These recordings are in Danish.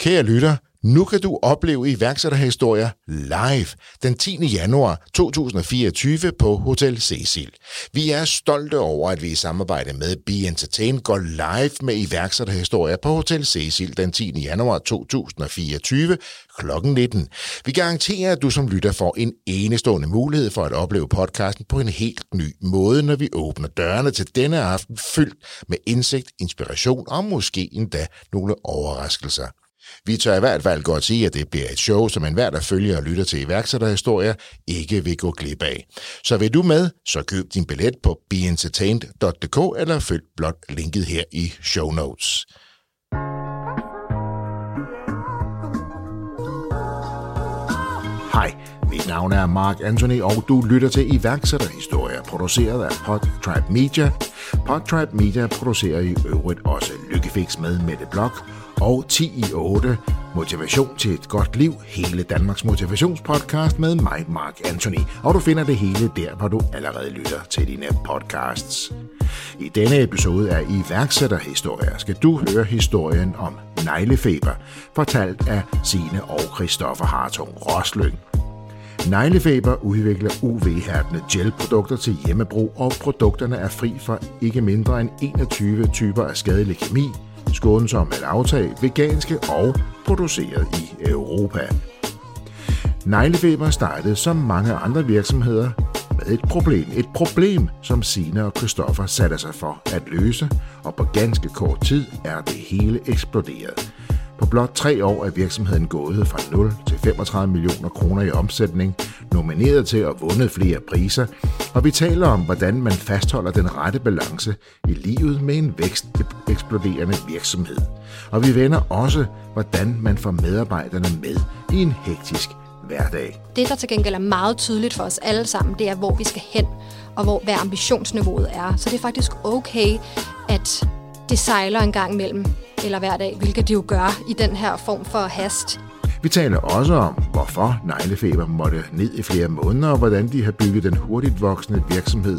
Kære lytter, nu kan du opleve iværksætterhistorier live den 10. januar 2024 på Hotel Cecil. Vi er stolte over, at vi i samarbejde med Be Entertain går live med iværksætterhistorier på Hotel Cecil den 10. januar 2024 kl. 19. Vi garanterer, at du som lytter får en enestående mulighed for at opleve podcasten på en helt ny måde, når vi åbner dørene til denne aften fyldt med indsigt, inspiration og måske endda nogle overraskelser. Vi tør i hvert fald godt sige, at det bliver et show, som enhver, der følger og lytter til iværksætterhistorier, ikke vil gå glip af. Så vil du med, så køb din billet på beentertained.dk eller følg blot linket her i show notes. Hej, mit navn er Mark Anthony, og du lytter til iværksætterhistorier, produceret af Podtribe Media. Podtribe Media producerer i øvrigt også Lykkefix med Mette Blok, og 10 i 8 Motivation til et godt liv, hele Danmarks motivationspodcast med mig, Mark Anthony. Og du finder det hele der, hvor du allerede lytter til dine podcasts. I denne episode af iværksætterhistorier skal du høre historien om neglefeber, fortalt af Sine og Christoffer Hartung Roslyng. Neglefeber udvikler UV-hærdende gelprodukter til hjemmebrug, og produkterne er fri for ikke mindre end 21 typer af skadelig kemi, skånsom at aftage, veganske og produceret i Europa. Neglefeber startede som mange andre virksomheder med et problem. Et problem, som Sina og Christoffer satte sig for at løse, og på ganske kort tid er det hele eksploderet. På blot tre år er virksomheden gået fra 0 til 35 millioner kroner i omsætning, nomineret til at vundet flere priser, og vi taler om, hvordan man fastholder den rette balance i livet med en vækst eksploderende virksomhed. Og vi vender også, hvordan man får medarbejderne med i en hektisk hverdag. Det, der til gengæld er meget tydeligt for os alle sammen, det er, hvor vi skal hen, og hvor, hvad ambitionsniveauet er. Så det er faktisk okay, at det sejler en gang imellem, eller hver dag, hvilket det jo gør i den her form for hast. Vi taler også om, hvorfor neglefeber måtte ned i flere måneder, og hvordan de har bygget den hurtigt voksende virksomhed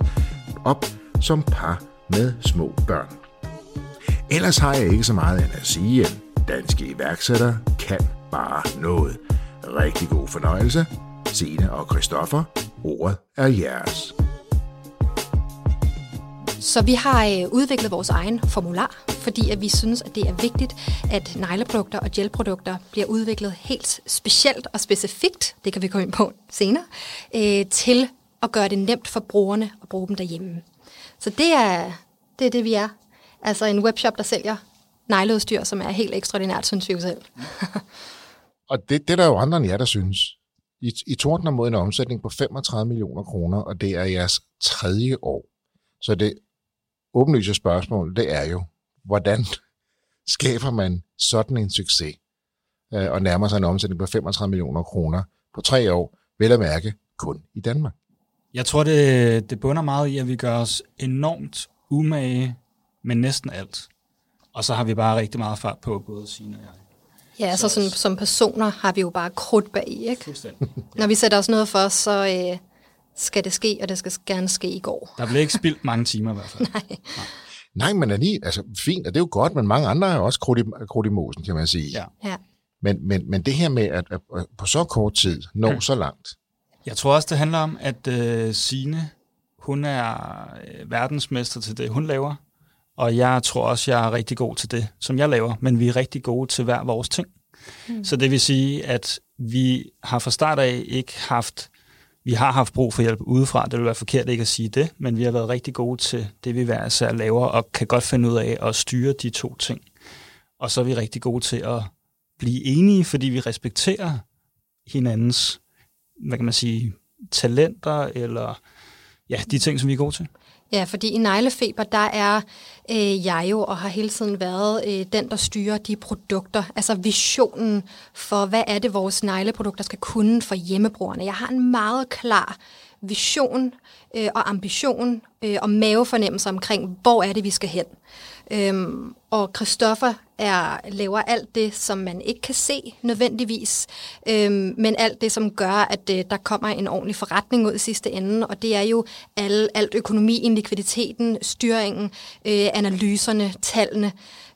op som par med små børn. Ellers har jeg ikke så meget end at sige, at danske iværksættere kan bare noget. Rigtig god fornøjelse. Sine og Christoffer, ordet er jeres. Så vi har øh, udviklet vores egen formular, fordi at vi synes, at det er vigtigt, at negleprodukter og gelprodukter bliver udviklet helt specielt og specifikt, det kan vi komme ind på senere, øh, til at gøre det nemt for brugerne at bruge dem derhjemme. Så det er det, er det vi er. Altså en webshop, der sælger negleudstyr, som er helt ekstraordinært, synes vi jo selv. Og det, det er der jo andre end jer, der synes. I, I tordner mod en omsætning på 35 millioner kroner, og det er jeres tredje år. Så det åbenlyse spørgsmål, det er jo, hvordan skaber man sådan en succes øh, og nærmer sig en omsætning på 35 millioner kroner på tre år, vel at mærke kun i Danmark? Jeg tror, det, det bunder meget i, at vi gør os enormt umage med næsten alt. Og så har vi bare rigtig meget fart på, både Signe og jeg. Ja, altså sådan, som personer har vi jo bare krudt bag, ikke? Fuldstændig. Ja. Når vi sætter os noget for, så øh, skal det ske, og det skal gerne ske i går. Der bliver ikke spildt mange timer i hvert fald. Nej. Nej. Nej, men er lige, altså fint, og det er jo godt, men mange andre er også krudt i, krudt i mosen, kan man sige. Ja. Ja. Men, men, men det her med at, at, på så kort tid nå Ja. så langt, Jeg tror også, det handler om, at øh, Sine, hun er øh, verdensmester til det, hun laver. Og jeg tror også, jeg er rigtig god til det, som jeg laver. Men vi er rigtig gode til hver vores ting. Mm. Så det vil sige, at vi har fra start af ikke haft... Vi har haft brug for hjælp udefra. Det vil være forkert ikke at sige det, men vi har været rigtig gode til det, vi hver især laver, og kan godt finde ud af at styre de to ting. Og så er vi rigtig gode til at blive enige, fordi vi respekterer hinandens, hvad kan man sige, talenter, eller ja, de ting, som vi er gode til. Ja, fordi i neglefeber, der er øh, jeg jo og har hele tiden været øh, den, der styrer de produkter. Altså visionen for, hvad er det, vores negleprodukter skal kunne for hjemmebrugerne. Jeg har en meget klar vision øh, og ambition øh, og mavefornemmelse omkring, hvor er det, vi skal hen. Øhm, og Christoffer er, laver alt det, som man ikke kan se nødvendigvis, øhm, men alt det, som gør, at øh, der kommer en ordentlig forretning ud i sidste ende, og det er jo alle, alt økonomien, likviditeten, styringen, øh, analyserne, tallene.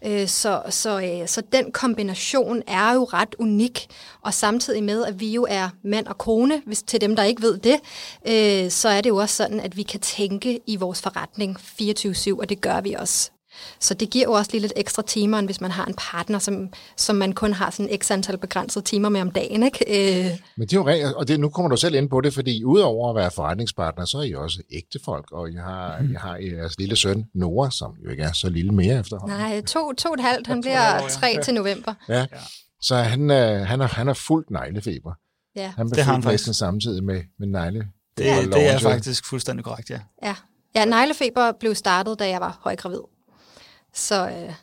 Øh, så, så, øh, så den kombination er jo ret unik, og samtidig med, at vi jo er mand og kone, hvis til dem, der ikke ved det, øh, så er det jo også sådan, at vi kan tænke i vores forretning 24-7, og det gør vi også. Så det giver jo også lige lidt ekstra timer, end hvis man har en partner, som, som man kun har sådan x antal begrænsede timer med om dagen. Ikke? Øh. Men det er jo rent, og det, nu kommer du selv ind på det, fordi udover at være forretningspartner, så er I også ægtefolk, og jeg har, mm. jeg har jeres lille søn, Nora, som jo ikke er så lille mere efterhånden. Nej, to, to og et halvt, han bliver tre til november. Ja, så han, øh, han, er, han er fuldt neglefeber. Ja. Han Det har han faktisk. samtidig med, med negle. Det, det er faktisk fuldstændig korrekt, ja. Ja. ja, neglefeber blev startet, da jeg var højgravid. Så øh,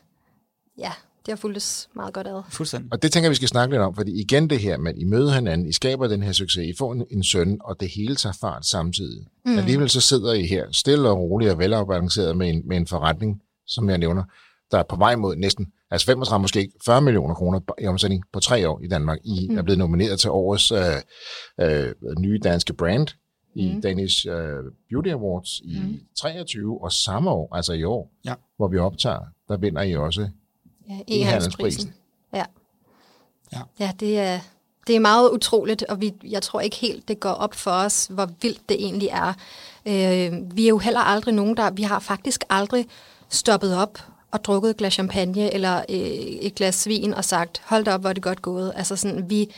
ja, det har fulgtes meget godt ad. Fuldstændig. Og det tænker jeg, vi skal snakke lidt om, fordi igen det her med, at I møder hinanden, I skaber den her succes, I får en, en søn, og det hele tager fart samtidig. Mm. Alligevel så sidder I her stille og roligt og velafbalanceret med en, med en forretning, som jeg nævner, der er på vej mod næsten, altså 35, måske ikke 40 millioner kroner i omsætning på tre år i Danmark. I mm. er blevet nomineret til årets øh, øh, nye danske brand i mm. Danish øh, Beauty Awards i mm. 23, og samme år, altså i år, Ja. hvor vi optager, der vinder I også Ja, e-handelsprisen. Ja. Ja. ja, det er, det er meget utroligt, og vi, jeg tror ikke helt, det går op for os, hvor vildt det egentlig er. Øh, vi er jo heller aldrig nogen, der... Vi har faktisk aldrig stoppet op og drukket et glas champagne eller øh, et glas vin og sagt, hold da op, hvor er det godt gået. Altså sådan, vi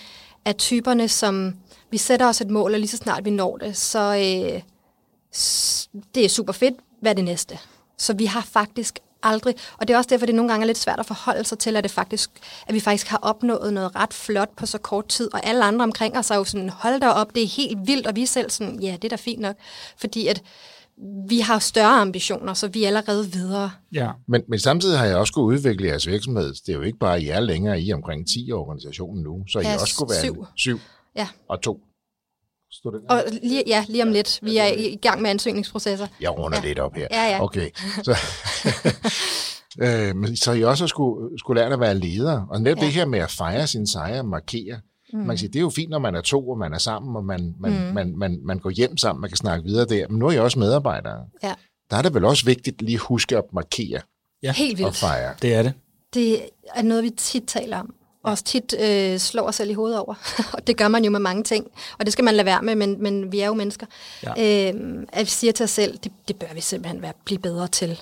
er typerne, som... Vi sætter os et mål, og lige så snart vi når det, så øh, det er super fedt. Hvad er det næste? Så vi har faktisk aldrig, og det er også derfor, det nogle gange er lidt svært at forholde sig til, at, det faktisk, at vi faktisk har opnået noget ret flot på så kort tid, og alle andre omkring os er jo sådan, hold da op, det er helt vildt, og vi er selv sådan, ja, det er da fint nok, fordi at vi har større ambitioner, så vi er allerede videre. Ja. Men, men samtidig har jeg også kunne udvikle jeres virksomhed. Det er jo ikke bare jer længere, I er omkring 10 i organisationen nu, så I Ja, også kunne være syv. syv Ja, og to. Stod det og lige, ja, lige om lidt, vi er i gang med ansøgningsprocesser. Jeg runder Ja. lidt op her. Ja, ja. Okay. Så, øh, men så I også skulle, skulle lære at være leder. Og netop Ja. det her med at fejre sin sejr, markere. Mm. Man kan sige, det er jo fint, når man er to, og man er sammen, og man, man, mm. man, man, man går hjem sammen, man kan snakke videre der. Men nu er I også medarbejdere. Ja, Der er det vel også vigtigt lige at huske at markere ja. helt og vildt. fejre. Det er det. Det er noget, vi tit taler om. Også tit øh, slår os selv i hovedet over. og det gør man jo med mange ting. Og det skal man lade være med, men, men vi er jo mennesker. Ja. Øh, at vi siger til os selv, det, det bør vi simpelthen være, blive bedre til.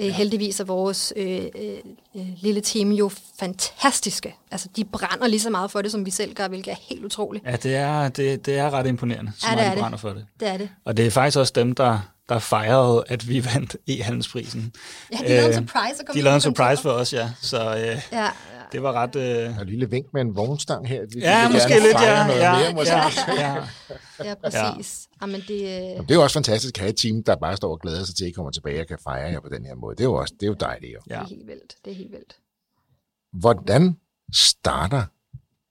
Øh, ja. Heldigvis er vores øh, øh, øh, lille team jo fantastiske. Altså, de brænder lige så meget for det, som vi selv gør, hvilket er helt utroligt. Ja, det er, det, det er ret imponerende, så Ja, det meget de det. brænder for det. Det er det. Og det er faktisk også dem, der, der fejrede, at vi vandt e-handelsprisen. Ja, de lavede en Øh, surprise og kom De lavede en surprise for os, ja. Så øh, ja. Det var ret... Øh, Og et lille vink med en vognstang her. Vi ja, måske gerne lidt, ja. noget Ja, mere, måske. ja, ja. ja, præcis. Ja. Jamen, det, øh, Det er jo også fantastisk at have et team, der bare står og glæder sig til, at I kommer tilbage og kan fejre jer på den her måde. Det er jo også det er jo dejligt. Jo. det ja. er helt vildt. Det er helt vildt. Hvordan starter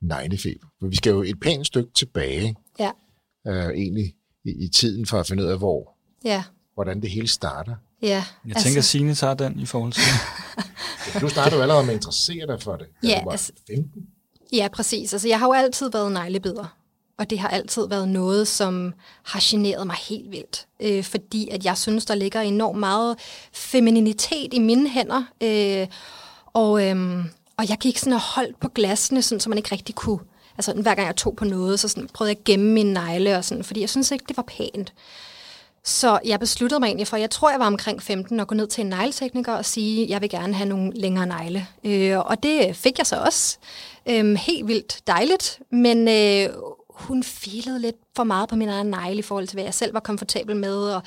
neglefeber? For vi skal jo et pænt stykke tilbage Ja, øh, egentlig i, i tiden for at finde ud af, hvor, ja, hvordan det hele starter. Ja. Jeg tænker, at Signe tager den i forhold til... Du startede jo allerede med at interessere dig for det, da Ja, du var altså- 15. Ja, præcis. Altså, jeg har jo altid været neglebider. Og det har altid været noget, som har generet mig helt vildt. Øh, fordi at jeg synes, der ligger enormt meget femininitet i mine hænder. Øh, og, øhm, og jeg gik sådan og holdt på glasene, sådan, så man ikke rigtig kunne... Altså, hver gang jeg tog på noget, så sådan, prøvede jeg at gemme mine negle, og sådan, fordi jeg synes ikke, det var pænt. Så jeg besluttede mig egentlig for, jeg tror, jeg var omkring 15, at gå ned til en negletekniker og sige, at jeg vil gerne have nogle længere negle. Øh, og det fik jeg så også. Øh, helt vildt dejligt, men øh, hun filede lidt for meget på min egen negle i forhold til, hvad jeg selv var komfortabel med. Og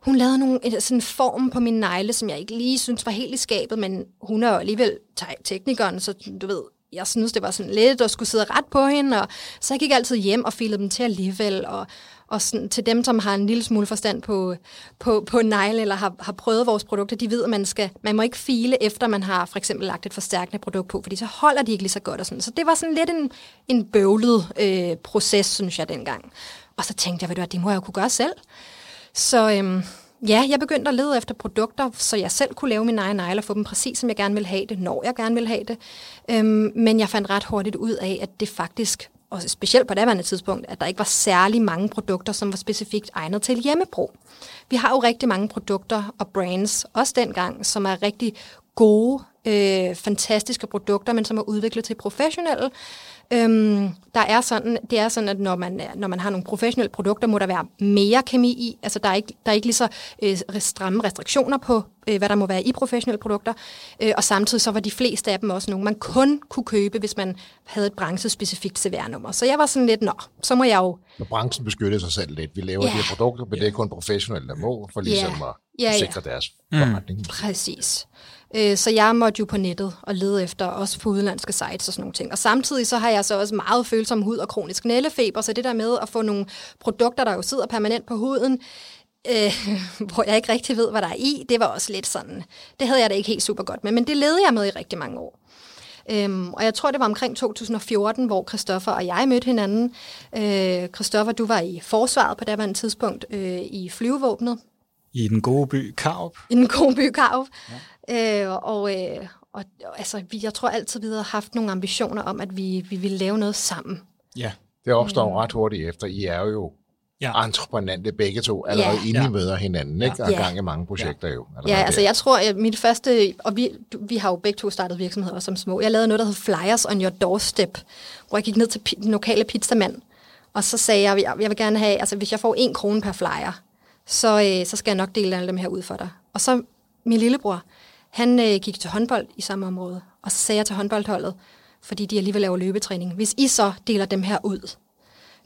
hun lavede nogle, en- sådan en form på min negle, som jeg ikke lige synes var helt i skabet, men hun er jo alligevel teknikeren, så du ved, jeg synes, det var sådan lidt at skulle sidde ret på hende, og så jeg gik altid hjem og filede dem til alligevel, og, og sådan, til dem, som har en lille smule forstand på, på, på negle, eller har, har prøvet vores produkter, de ved, at man, skal, man må ikke file, efter man har for eksempel lagt et forstærkende produkt på, fordi så holder de ikke lige så godt. Og sådan. Så det var sådan lidt en, en bøvlet øh, proces, synes jeg, dengang. Og så tænkte jeg, ved du at det må jeg jo kunne gøre selv. Så øhm, ja, jeg begyndte at lede efter produkter, så jeg selv kunne lave mine egne negle og få dem præcis, som jeg gerne ville have det, når jeg gerne ville have det. Øhm, men jeg fandt ret hurtigt ud af, at det faktisk, og specielt på daværende tidspunkt, at der ikke var særlig mange produkter, som var specifikt egnet til hjemmebrug. Vi har jo rigtig mange produkter og brands, også dengang, som er rigtig gode, øh, fantastiske produkter, men som er udviklet til professionelle. Øhm, der er sådan, det er sådan, at når man, når man har nogle professionelle produkter, må der være mere kemi i. Altså der er ikke, der er ikke lige så øh, stramme restriktioner på, øh, hvad der må være i professionelle produkter. Øh, og samtidig så var de fleste af dem også nogle, man kun kunne købe, hvis man havde et branchespecifikt CVR-nummer. Så jeg var sådan lidt, nå, så må jeg jo... Når branchen beskytter sig selv lidt. Vi laver yeah. de her produkter, men det er kun professionelle, der må, for ligesom yeah. at ja, ja. sikre deres forretning. Mm. Præcis. Øh, så jeg måtte jo på nettet og lede efter, også på udenlandske sites og sådan nogle ting. Og samtidig så har jeg så også meget følsom hud og kronisk nældefeber, så det der med at få nogle produkter, der jo sidder permanent på huden, øh, hvor jeg ikke rigtig ved, hvad der er i, det var også lidt sådan, det havde jeg da ikke helt super godt med, men det levede jeg med i rigtig mange år. Øhm, og jeg tror, det var omkring 2014, hvor Christoffer og jeg mødte hinanden. Øh, Christoffer, du var i forsvaret på daværende tidspunkt øh, i flyvevåbnet. I den gode by Karup. I den gode by Karup. Ja. Øh, og, øh, og altså, vi, jeg tror altid, vi havde haft nogle ambitioner om, at vi, vi ville lave noget sammen. Ja. Det opstår mm. ret hurtigt efter. I er jo ja. entreprenante begge to, allerede ja. inden I møder hinanden, ikke? Og ja. gang i mange projekter jo. Ja, altså jeg tror, at mit første, og vi, vi har jo begge to startet virksomheder som små. Jeg lavede noget, der hed Flyers on your doorstep, hvor jeg gik ned til den lokale pizzamand, og så sagde jeg, jeg vil gerne have, altså hvis jeg får en krone per flyer, så, øh, så skal jeg nok dele alle dem her ud for dig. Og så min lillebror, han øh, gik til håndbold i samme område, og så sagde jeg til håndboldholdet, fordi de alligevel laver løbetræning, hvis I så deler dem her ud,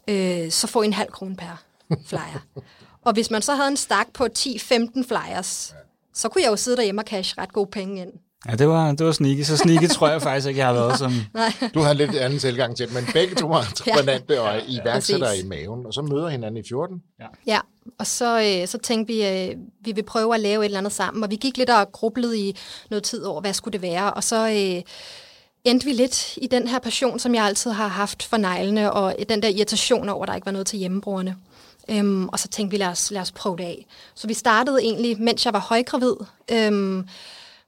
øh, så får I en halv krone per flyer. og hvis man så havde en stak på 10-15 flyers, så kunne jeg jo sidde derhjemme og cash ret gode penge ind. Ja, det var, det var sneaky. Så sneaky tror jeg faktisk ikke, jeg har været som... Du har lidt anden tilgang til men begge to var entreprenante ja. og iværksætter i maven, og så møder hinanden i 14. Ja, ja. og så, øh, så tænkte vi, øh, vi vil prøve at lave et eller andet sammen, og vi gik lidt og grublede i noget tid over, hvad skulle det være, og så... Øh, endte vi lidt i den her passion, som jeg altid har haft for neglene, og den der irritation over, at der ikke var noget til hjemmebrugerne. Øhm, og så tænkte vi, lad os, lad os prøve det af. Så vi startede egentlig, mens jeg var højgravid. Øhm,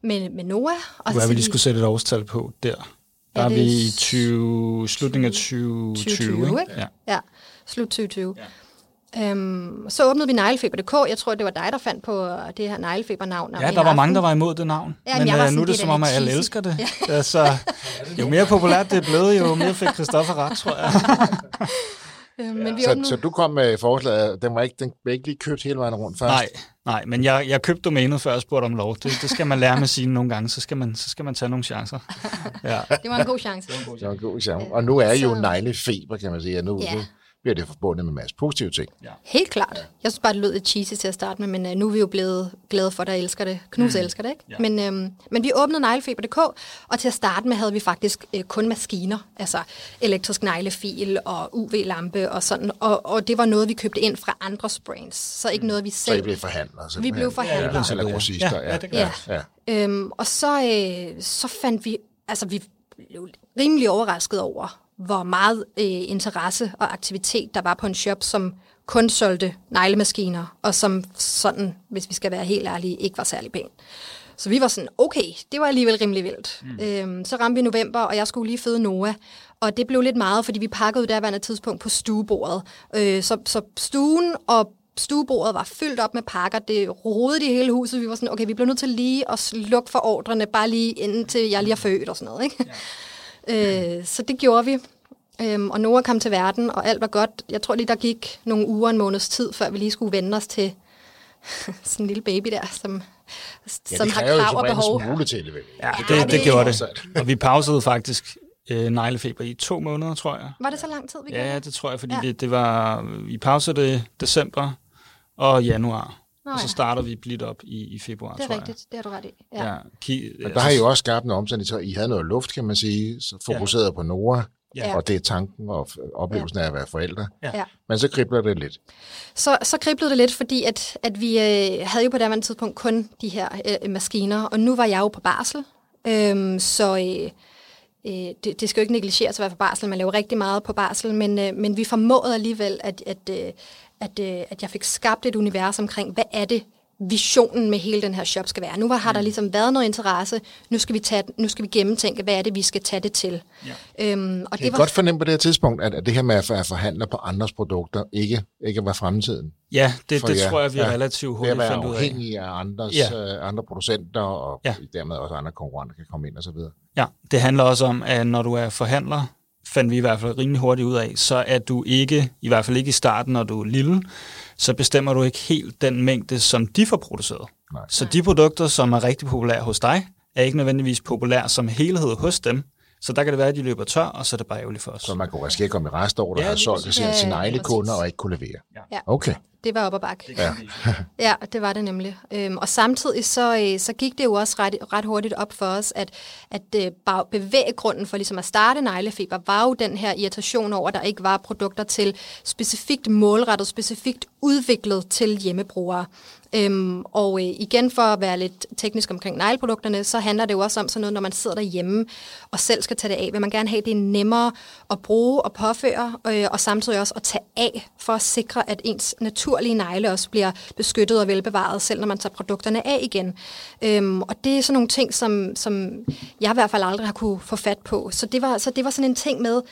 med, med Noah. Og Hvad vil lige skulle sætte et årstal på der? Der er, er vi i 20, slutningen af 2020, 2020 ikke? Ja. ja, slut 2020. Ja. Øhm, så åbnede vi neglefeber.dk. Jeg tror, det var dig, der fandt på det her neglefeber-navn. Ja, der var mange, der var imod det navn. Ja, men, men uh, nu er det som om, at alle elsker det. Ja. Altså, jo mere populært det er blevet, jo mere fik Christoffer ret, tror jeg. Øh, men vi så, så du kom med forslaget, den var ikke, den var ikke lige købt hele vejen rundt først? Nej, nej men jeg, jeg købte domænet, før jeg spurgte om lov. Det, det skal man lære med sine nogle gange, så skal man, så skal man tage nogle chancer. Ja. Det var en god chance. Det var en god chance. Og nu er jo neglefeber, kan man sige. Nu, ja. Bliver det forbundet med en masse positive ting. Ja. Helt klart. Ja. Jeg synes bare, det lød lidt cheesy til at starte med, men uh, nu er vi jo blevet glade for, der elsker det. Knus mm. elsker det, ikke? Ja. Men, øhm, men vi åbnede neglefeber.dk, og til at starte med havde vi faktisk øh, kun maskiner, altså elektrisk neglefil og UV-lampe og sådan, og, og det var noget, vi købte ind fra andre brands, så ikke mm. noget, vi selv... Så I blev forhandlere? Vi blev forhandlere. Ja, eller grossister, ja. ja, det ja. ja. Øhm, og så, øh, så fandt vi, altså vi blev rimelig overrasket over, hvor meget øh, interesse og aktivitet der var på en shop, som kun solgte neglemaskiner, og som sådan, hvis vi skal være helt ærlige, ikke var særlig pæn. Så vi var sådan, okay, det var alligevel rimelig vildt. Mm. Øhm, så ramte vi november, og jeg skulle lige føde Noah. Og det blev lidt meget, fordi vi pakkede derværende tidspunkt på stuebordet. Øh, så, så stuen og stuebordet var fyldt op med pakker. Det rodede i hele huset. Vi var sådan, okay, vi bliver nødt til lige at slukke for ordrene, bare lige indtil jeg lige er født og sådan noget. Ikke? Ja. Øh, så det gjorde vi. Øhm, og Nora kom til verden, og alt var godt. Jeg tror lige, der gik nogle uger, en måneds tid, før vi lige skulle vende os til sådan en lille baby der, som, ja, som har krav og behov. Smule til det? Ja, det, det, det gjorde det. Og vi pausede faktisk øh, neglefeber i to måneder, tror jeg. Var det så lang tid, vi Ja, det tror jeg, fordi ja. det, det var... Vi pausede det december og januar. Nå, og så starter ja. vi blidt op i, i februar, Det er rigtigt, det har du ret i. Ja. Ja, ki, og der har I jo også skabt en omsætning, så I havde noget luft, kan man sige, så fokuseret ja. på Nora, Ja. Og det er tanken og oplevelsen ja. af at være forældre. Ja. Men så kribler det lidt. Så, så kriblede det lidt, fordi at, at vi øh, havde jo på det tidspunkt kun de her øh, maskiner, og nu var jeg jo på barsel. Øhm, så øh, øh, det, det skal jo ikke negligeres at være på barsel. Man laver rigtig meget på barsel, men, øh, men vi formåede alligevel, at, at, øh, at, øh, at jeg fik skabt et univers omkring, hvad er det, visionen med hele den her shop skal være. Nu har Mm. der ligesom været noget interesse, nu skal vi, tage, nu skal vi gennemtænke, hvad er det, vi skal tage det til. Ja. Øhm, og Det er godt fornemme på det her tidspunkt, at, at det her med at for- at forhandle på andres produkter ikke, ikke var fremtiden. Ja, det, For det jer. tror jeg, vi Ja. relativt Det at hurtigt være fandt ud af. afhængig af andres, Ja. øh, andre producenter, og Ja. dermed også andre konkurrenter kan komme ind og så videre. Ja, det handler også om, at når du er forhandler, fandt vi i hvert fald rimelig hurtigt ud af, så er du ikke, i hvert fald ikke i starten, når du er lille, så bestemmer du ikke helt den mængde, som de får produceret. Nej. Så de produkter, som er rigtig populære hos dig, er ikke nødvendigvis populære som helhed hos dem. Så der kan det være, at de løber tør, og så er det bare ærgerligt for os. Så man kunne risikere at komme i rest over, der Ja, har solgt til sine, egne kunder og ikke kunne levere. Ja. Okay. Det var op ad bakke. Ja. Ja, det var det nemlig. Øhm, og samtidig så, øh, så gik det jo også ret, ret hurtigt op for os, at, at øh, bare bevæggrunden for ligesom at starte neglefeber var jo den her irritation over, at der ikke var produkter til specifikt målrettet, specifikt udviklet til hjemmebrugere. Øhm, og øh, igen for at være lidt teknisk omkring negleprodukterne, så handler det jo også om sådan noget, når man sidder derhjemme og selv skal tage det af, vil man gerne have, det nemmere at bruge og påføre, øh, og samtidig også at tage af, for at sikre, at ens naturlige negle også bliver beskyttet og velbevaret, selv når man tager produkterne af igen. Øhm, og det er sådan nogle ting, som, som jeg i hvert fald aldrig har kunne få fat på. Så det var, så det var sådan en ting med,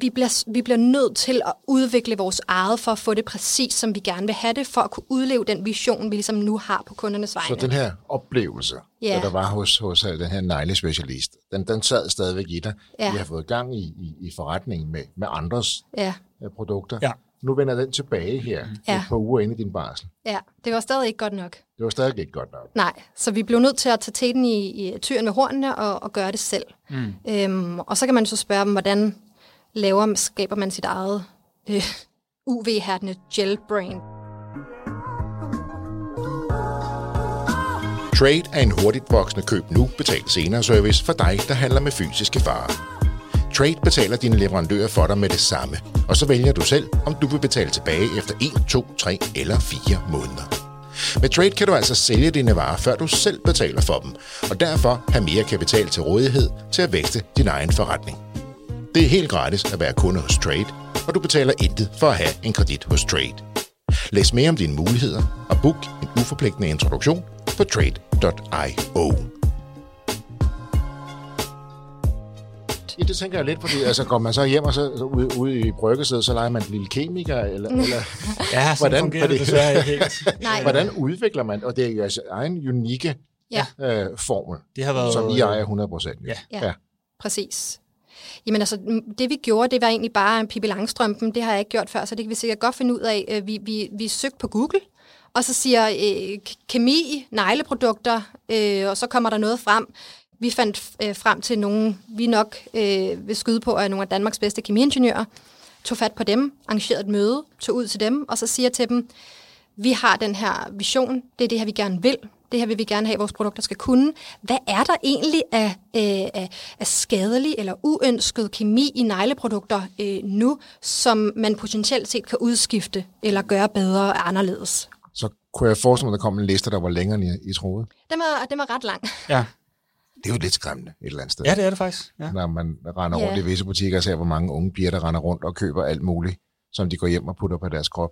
vi bliver, vi bliver nødt til at udvikle vores eget for at få det præcis, som vi gerne vil have det, for at kunne udleve den vision, vi ligesom nu har på kundernes vegne. Så den her oplevelse, Ja. der, der var hos, hos øh, den her neglespecialist, den, den sad stadigvæk i dig. Ja. Vi har fået gang i, i, i forretningen med, med andres Ja, øh, produkter. Ja. Nu vender den tilbage her, Ja. et par uger inde i din barsel. ja, det var stadig ikke godt nok. Det var stadig ikke godt nok. Nej, så vi blev nødt til at tage teten i, i tyren med hornene og, og gøre det selv. Mm. Øhm, og så kan man så spørge dem, hvordan laver, skaber man sit eget øh, UV-hærdende gel brain. Trade er en hurtigt voksende køb nu, betal senere service for dig, der handler med fysiske varer. Trade betaler dine leverandører for dig med det samme, og så vælger du selv, om du vil betale tilbage efter 1, 2, 3 eller 4 måneder. Med Trade kan du altså sælge dine varer, før du selv betaler for dem, og derfor have mere kapital til rådighed til at vækste din egen forretning. Det er helt gratis at være kunde hos Trade, og du betaler intet for at have en kredit hos Trade. Læs mere om dine muligheder og book en uforpligtende introduktion på trade.io. Ja, det tænker jeg lidt, fordi altså, går man så hjem og så så ude, ude i bryggesædet, så leger man en lille kemiker, eller, eller Ja, sådan Hvordan- fungerer det desværre ikke helt. Nej, hvordan udvikler man, og det er jo jeres egen unikke ja, øh, formel, Det har været... som I ejer 100 procent. Ja. Ja. præcis. Jamen altså, det vi gjorde, det var egentlig bare en Pippi Langstrømpen. Det har jeg ikke gjort før, så det kan vi sikkert godt finde ud af. Øh, vi, vi, vi søgte på Google, og så siger øh, kemi, negleprodukter, øh, og så kommer der noget frem. Vi fandt øh, frem til nogle, vi nok øh, vil skyde på, er nogle af Danmarks bedste kemiingeniører. Tog fat på dem, arrangerede et møde, tog ud til dem, og så siger til dem, vi har den her vision, det er det her, vi gerne vil. Det her vil vi gerne have, at vores produkter skal kunne. Hvad er der egentlig af, øh, af, af skadelig eller uønsket kemi i negleprodukter øh, nu, som man potentielt set kan udskifte eller gøre bedre og anderledes? Så kunne jeg forestille mig, at der kom en liste, der var længere, end I, I troede. Den var, den var ret lang. Ja. Det er jo lidt skræmmende et eller andet sted. ja, det er det faktisk. Ja. Når man render Ja. rundt i visse butikker og ser, hvor mange unge piger, der render rundt og køber alt muligt, som de går hjem og putter på deres krop.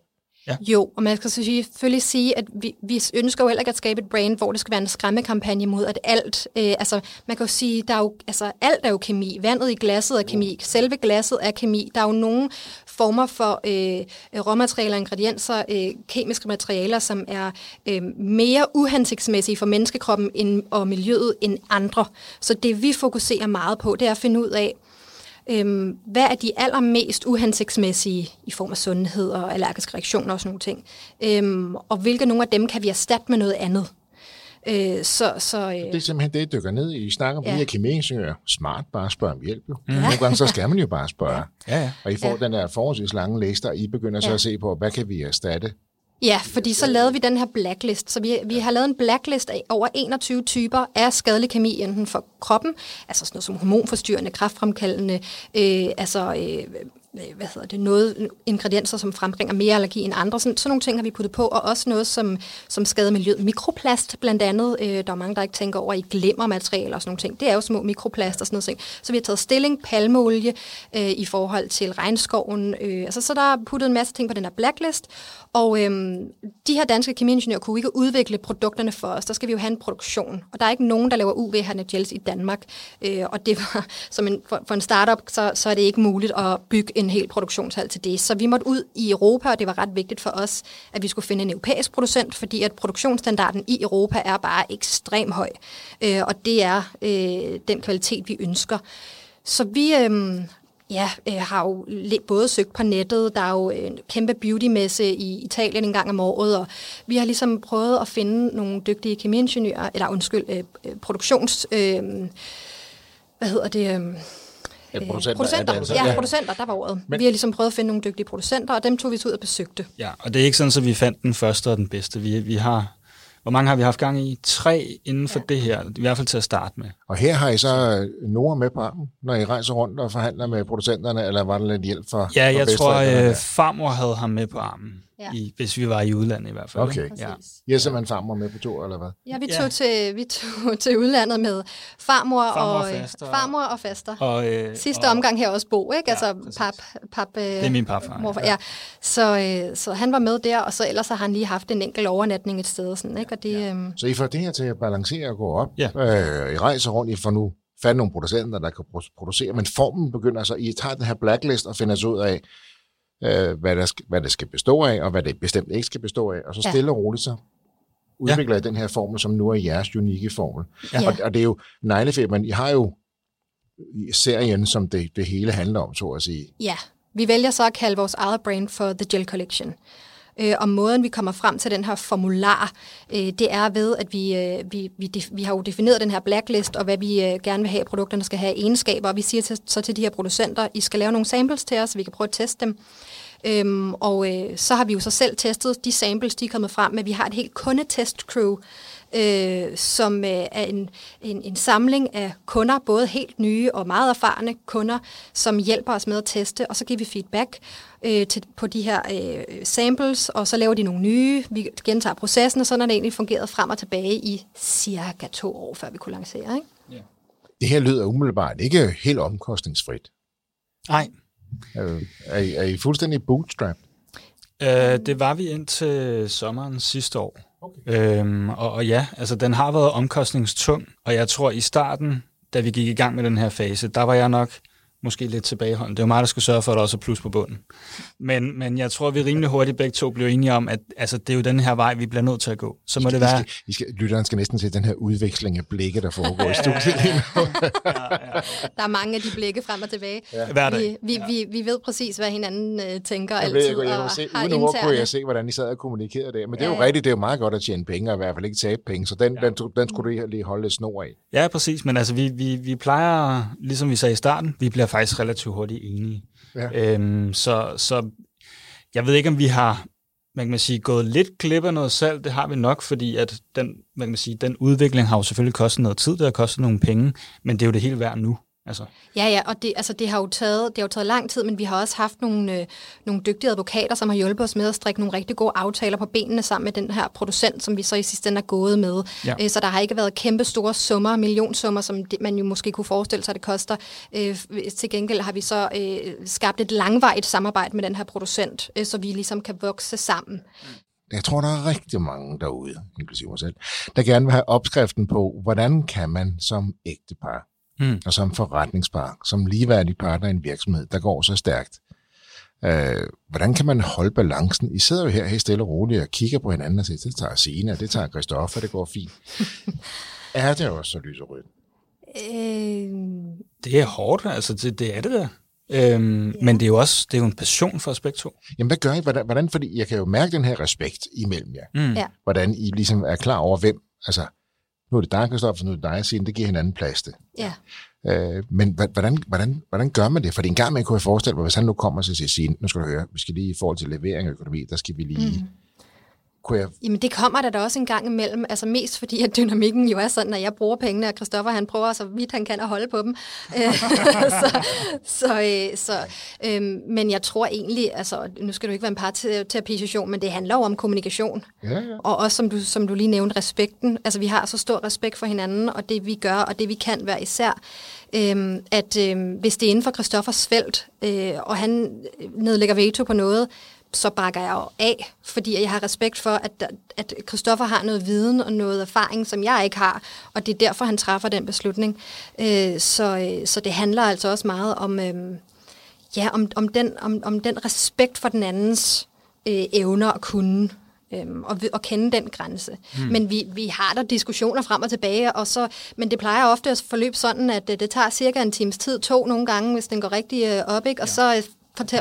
Jo, og man skal selvfølgelig sige, at vi, vi ønsker jo heller ikke at skabe et brand, hvor det skal være en skræmmekampagne mod, at alt, øh, altså man kan jo sige, der er jo, altså alt er jo kemi. Vandet i glasset er kemi. Selve glasset er kemi. Der er jo nogle former for øh, råmaterialer, ingredienser, øh, kemiske materialer, som er øh, mere uhensigtsmæssige for menneskekroppen end, og miljøet end andre. Så det vi fokuserer meget på, det er at finde ud af, Øhm, hvad er de allermest uhensigtsmæssige i form af sundhed og allergiske reaktioner og sådan nogle ting? Øhm, og hvilke nogle af dem kan vi erstatte med noget andet? Øh, så, så, øh, Det er simpelthen det, I dykker ned i. I snakker om Ja. ja. kemiingeniører. Smart, bare spørg om hjælp. Jo. Mm. Nogle gange så skal man jo bare spørge. Ja, ja. Og I får Ja. ja. den der forholdsvis lange liste, og I begynder så Ja. at se på, hvad kan vi erstatte? Ja, fordi så lavede vi den her blacklist. Så vi, vi har lavet en blacklist af over 21 typer af skadelig kemi, enten for kroppen, altså sådan noget som hormonforstyrrende, kraftfremkaldende, øh, altså øh, Øh, hvad hedder det, noget ingredienser, som frembringer mere allergi end andre. Sådan, sådan nogle ting har vi puttet på, og også noget, som, som skader miljøet. Mikroplast blandt andet. Øh, der er mange, der ikke tænker over i glemmer materialer og sådan nogle ting. Det er jo små mikroplast og sådan noget. Så vi har taget stilling, palmeolie øh, i forhold til regnskoven. Øh, altså, så der er puttet en masse ting på den her blacklist. Og øh, de her danske kemiingeniører kunne ikke udvikle produkterne for os. Der skal vi jo have en produktion. Og der er ikke nogen, der laver uv gels i Danmark. Øh, og det var, som en, for, for en startup, så, så er det ikke muligt at bygge en hel produktionshal til det. Så vi måtte ud i Europa, og det var ret vigtigt for os, at vi skulle finde en europæisk producent, fordi at produktionsstandarden i Europa er bare ekstremt høj. Øh, og det er øh, den kvalitet, vi ønsker. Så vi øh, ja, øh, har jo både søgt på nettet, der er jo en kæmpe beautymesse i Italien en gang om året, og vi har ligesom prøvet at finde nogle dygtige kemiingeniører, eller undskyld, øh, øh produktions... Øh, hvad hedder det? Øh, Ja, producenter. producenter. Altså. Ja, producenter, der var ordet. Men, vi har ligesom prøvet at finde nogle dygtige producenter, og dem tog vi ud og besøgte. Ja, og det er ikke sådan, at vi fandt den første og den bedste. Vi, vi har hvor mange har vi haft gang i? Tre inden for ja. det her, i hvert fald til at starte med. Og her har I så Nora med på armen, når I rejser rundt og forhandler med producenterne, eller var der lidt hjælp for Ja, jeg tror, at øh, farmor havde ham med på armen ja. i, hvis vi var i udlandet i hvert fald. Okay. Ja. Ja, så man farmor med på tur, eller hvad? Ja, vi tog, ja. Til, vi tog til udlandet med farmor, farmor og, faster. farmor og faster. Og, øh, Sidste og, omgang her også Bo, ikke? Ja, altså pap, pap, øh, det er min papfar. Morfar, ja. ja. Så, øh, så han var med der, og så ellers har han lige haft en enkelt overnatning et sted. Sådan, ikke? Og det, ja. øh, så I får det her til at balancere og gå op. Ja. Øh, I rejser rundt, I får nu fat nogle producenter, der kan producere, men formen begynder så, I tager den her blacklist og finder så ud af, øh, hvad, der skal, hvad det skal bestå af, og hvad det bestemt ikke skal bestå af, og så stille ja. og roligt så udvikler ja. den her formel, som nu er jeres unikke formel. Ja. Og, og det er jo neglefeber, men I har jo serien, som det, det hele handler om, så at sige. Ja, vi vælger så at kalde vores eget brand for The Gel Collection. Øh, og måden, vi kommer frem til den her formular, øh, det er ved, at vi, øh, vi, vi, vi har jo defineret den her blacklist, og hvad vi øh, gerne vil have, at produkterne skal have egenskaber. Og vi siger til, så til de her producenter, I skal lave nogle samples til os, så vi kan prøve at teste dem. Øhm, og øh, så har vi jo så selv testet de samples, de er kommet frem med. Vi har et helt kundetest-crew, øh, som øh, er en, en, en samling af kunder, både helt nye og meget erfarne kunder, som hjælper os med at teste, og så giver vi feedback øh, til, på de her øh, samples, og så laver de nogle nye. Vi gentager processen, og sådan har det egentlig fungeret frem og tilbage i cirka to år, før vi kunne lancere. Ikke? Ja. Det her lyder umiddelbart ikke helt omkostningsfrit. Nej. Er, er, I, er I fuldstændig bootstrapped? Øh, det var vi indtil sommeren sidste år. Okay. Øhm, og, og ja, altså den har været omkostningstung, og jeg tror i starten, da vi gik i gang med den her fase, der var jeg nok måske lidt tilbageholdende. Det er jo mig, der skal sørge for, at der også er plus på bunden. Men, men jeg tror, vi rimelig hurtigt begge to blev enige om, at altså, det er jo den her vej, vi bliver nødt til at gå. Så må I det være... skal, I skal, lytteren skal næsten se den her udveksling af blikke, der foregår i studiet ja, ja. Der er mange af de blikke frem og tilbage. Ja. Vi, vi, ja. vi, vi ved præcis, hvad hinanden uh, tænker jeg altid. Ved, jeg, jeg, jeg se, uden ord kunne jeg se, hvordan I sad og kommunikerede det. Men det er jo ja. rigtigt, det er jo meget godt at tjene penge, og i hvert fald ikke tabe penge. Så den, ja. den, den, den skulle du lige holde lidt snor af. Ja, præcis. Men altså, vi, vi, vi plejer, ligesom vi sagde i starten, vi bliver faktisk relativt hurtigt enige. Ja. Øhm, så, så jeg ved ikke, om vi har man kan sige, gået lidt klip af noget salg, det har vi nok, fordi at den, man kan sige, den udvikling har jo selvfølgelig kostet noget tid, det har kostet nogle penge, men det er jo det hele værd nu. Altså. Ja, ja, og det, altså, det, har jo taget, det har jo taget lang tid, men vi har også haft nogle, øh, nogle dygtige advokater, som har hjulpet os med at strikke nogle rigtig gode aftaler på benene sammen med den her producent, som vi så i sidste ende er gået med. Ja. Øh, så der har ikke været kæmpe store summer, millionsummer, som det, man jo måske kunne forestille sig, det koster. Øh, til gengæld har vi så øh, skabt et langvarigt samarbejde med den her producent, øh, så vi ligesom kan vokse sammen. Jeg tror, der er rigtig mange derude, inklusive mig selv, der gerne vil have opskriften på, hvordan kan man som ægtepar mm. og som forretningspar, som ligeværdig partner i en virksomhed, der går så stærkt. Øh, hvordan kan man holde balancen? I sidder jo her helt stille og roligt og kigger på hinanden og siger, det tager Sina, det tager Christoffer, det går fint. er det også så lyserødt? Øh... Det er hårdt, altså det, det er det der. Øhm, ja. Men det er jo også det er jo en passion for os begge to. Jamen hvad gør I? Hvordan, hvordan, fordi jeg kan jo mærke den her respekt imellem jer. Mm. Ja. Hvordan I ligesom er klar over, hvem, altså nu er det dig, Kristoffer, nu er det dig, Signe, det giver hinanden plads til. Ja. Øh, men hvordan, hvordan, hvordan gør man det? For en gang man kunne jeg forestille mig, hvis han nu kommer og siger, Signe, nu skal du høre, vi skal lige i forhold til levering og økonomi, der skal vi lige... Mm. Kunne jeg... Jamen det kommer der da også en gang imellem, altså mest fordi, at dynamikken jo er sådan, at jeg bruger pengene, og Christoffer han prøver så vidt han kan at holde på dem. Øh, så, så, øh, så, øh, men jeg tror egentlig, altså nu skal du ikke være en parterapisation, men det handler jo om kommunikation. Ja, ja. Og også som du, som du lige nævnte, respekten. Altså vi har så stor respekt for hinanden, og det vi gør, og det vi kan være især. Øhm, at øhm, hvis det er inden for Christoffers felt, øh, og han nedlægger veto på noget, så bakker jeg jo af, fordi jeg har respekt for, at, at Christoffer har noget viden og noget erfaring, som jeg ikke har, og det er derfor, han træffer den beslutning. Øh, så, øh, så det handler altså også meget om, øh, ja, om, om, den, om, om den respekt for den andens øh, evner og kunne. Øhm, og, og kende den grænse. Hmm. Men vi, vi har der diskussioner frem og tilbage, og så, men det plejer ofte at forløbe sådan, at det, det tager cirka en times tid, to nogle gange, hvis den går rigtig øh, op, ikke? og ja. så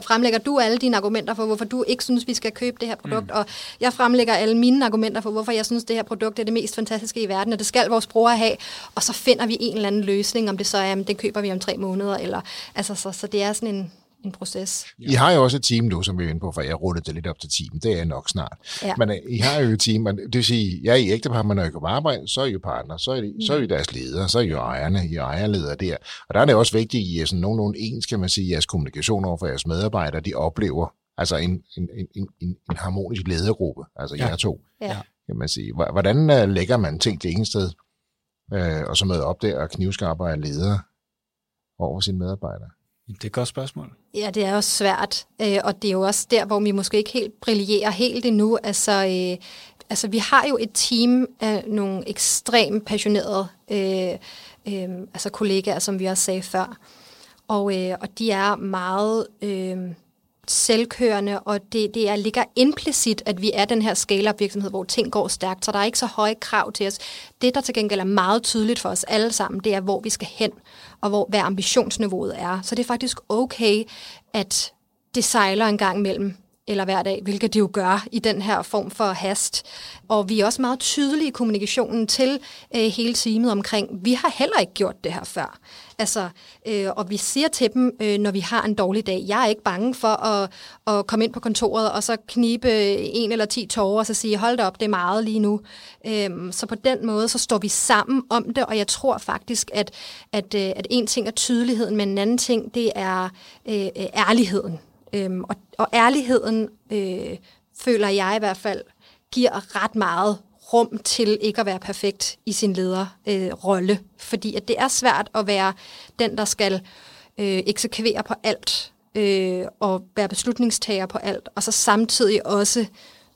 fremlægger du alle dine argumenter for, hvorfor du ikke synes, vi skal købe det her produkt, mm. og jeg fremlægger alle mine argumenter for, hvorfor jeg synes, det her produkt er det mest fantastiske i verden, og det skal vores brugere have, og så finder vi en eller anden løsning, om det så er, at det køber vi om tre måneder, eller, altså, så, så det er sådan en, en proces. I har jo også et team nu, som vi er inde på, for jeg rullede det lidt op til team. Det er nok snart. Ja. Men uh, I har jo et team, men det vil sige, jeg er i ægtepar, men når I kommer arbejde, så er I jo partner, så er, I, mm. så er I deres ledere, så er I jo ejerne, I er ejerledere der. Og der er det også vigtigt, at I er sådan nogenlunde ens, kan man sige, jeres kommunikation over for jeres medarbejdere, de oplever altså en, en, en, en, en harmonisk ledergruppe, altså ja. jer to, ja. kan man sige. Hvordan uh, lægger man ting det ene sted, uh, og så møder op der og knivskarper af ledere over sine medarbejdere? Det er et godt spørgsmål. Ja, det er også svært, øh, og det er jo også der, hvor vi måske ikke helt brillerer helt endnu. Altså, øh, altså vi har jo et team af nogle ekstremt passionerede øh, øh, altså kollegaer, som vi også sagde før. Og, øh, og de er meget øh, selvkørende, og det, det er, ligger implicit, at vi er den her scale-up virksomhed, hvor ting går stærkt, så der er ikke så høje krav til os. Det, der til gengæld er meget tydeligt for os alle sammen, det er, hvor vi skal hen og hvor, hvad ambitionsniveauet er. Så det er faktisk okay, at det sejler en gang imellem, eller hver dag, hvilket det jo gør i den her form for hast. Og vi er også meget tydelige i kommunikationen til øh, hele teamet omkring, vi har heller ikke gjort det her før. Altså, øh, og vi siger til dem, øh, når vi har en dårlig dag, jeg er ikke bange for at, at komme ind på kontoret og så knibe en eller ti tårer og så sige, hold da op, det er meget lige nu. Øh, så på den måde, så står vi sammen om det, og jeg tror faktisk, at, at, øh, at en ting er tydeligheden, men en anden ting, det er øh, øh ærligheden. Øhm, og, og ærligheden, øh, føler jeg i hvert fald, giver ret meget rum til ikke at være perfekt i sin lederrolle. Øh, fordi at det er svært at være den, der skal øh, eksekvere på alt øh, og være beslutningstager på alt, og så samtidig også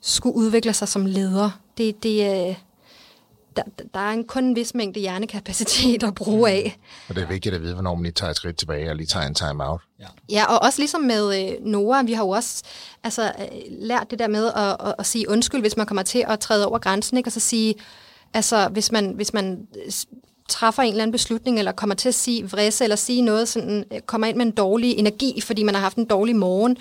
skulle udvikle sig som leder. Det, det, øh, der, der er en kun en vis mængde hjernekapacitet at bruge af. Og det er vigtigt at vide, hvornår man lige tager et skridt tilbage og lige tager en time-out. Ja. ja, og også ligesom med øh, Nora, vi har jo også altså, øh, lært det der med at, at, at sige undskyld, hvis man kommer til at træde over grænsen, ikke? og så sige, altså hvis man, hvis man træffer en eller anden beslutning, eller kommer til at sige vrisse, eller sige noget, sådan, øh, kommer ind med en dårlig energi, fordi man har haft en dårlig morgen,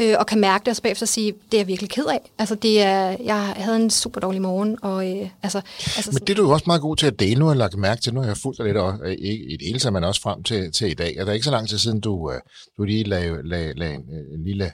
øh, og kan mærke det, og så bagefter sige, det er jeg virkelig ked af. Altså, det er, jeg havde en super dårlig morgen. Og, øh, altså, altså, Men det er du jo også meget god til at dele. Nu har jeg lagt mærke til, nu har jeg fulgt dig lidt, og, ikke i det hele taget, men også frem til, til i dag. Og der er ikke så lang tid siden, du, øh, du lige lagde, lagde, lagde en, øh, lille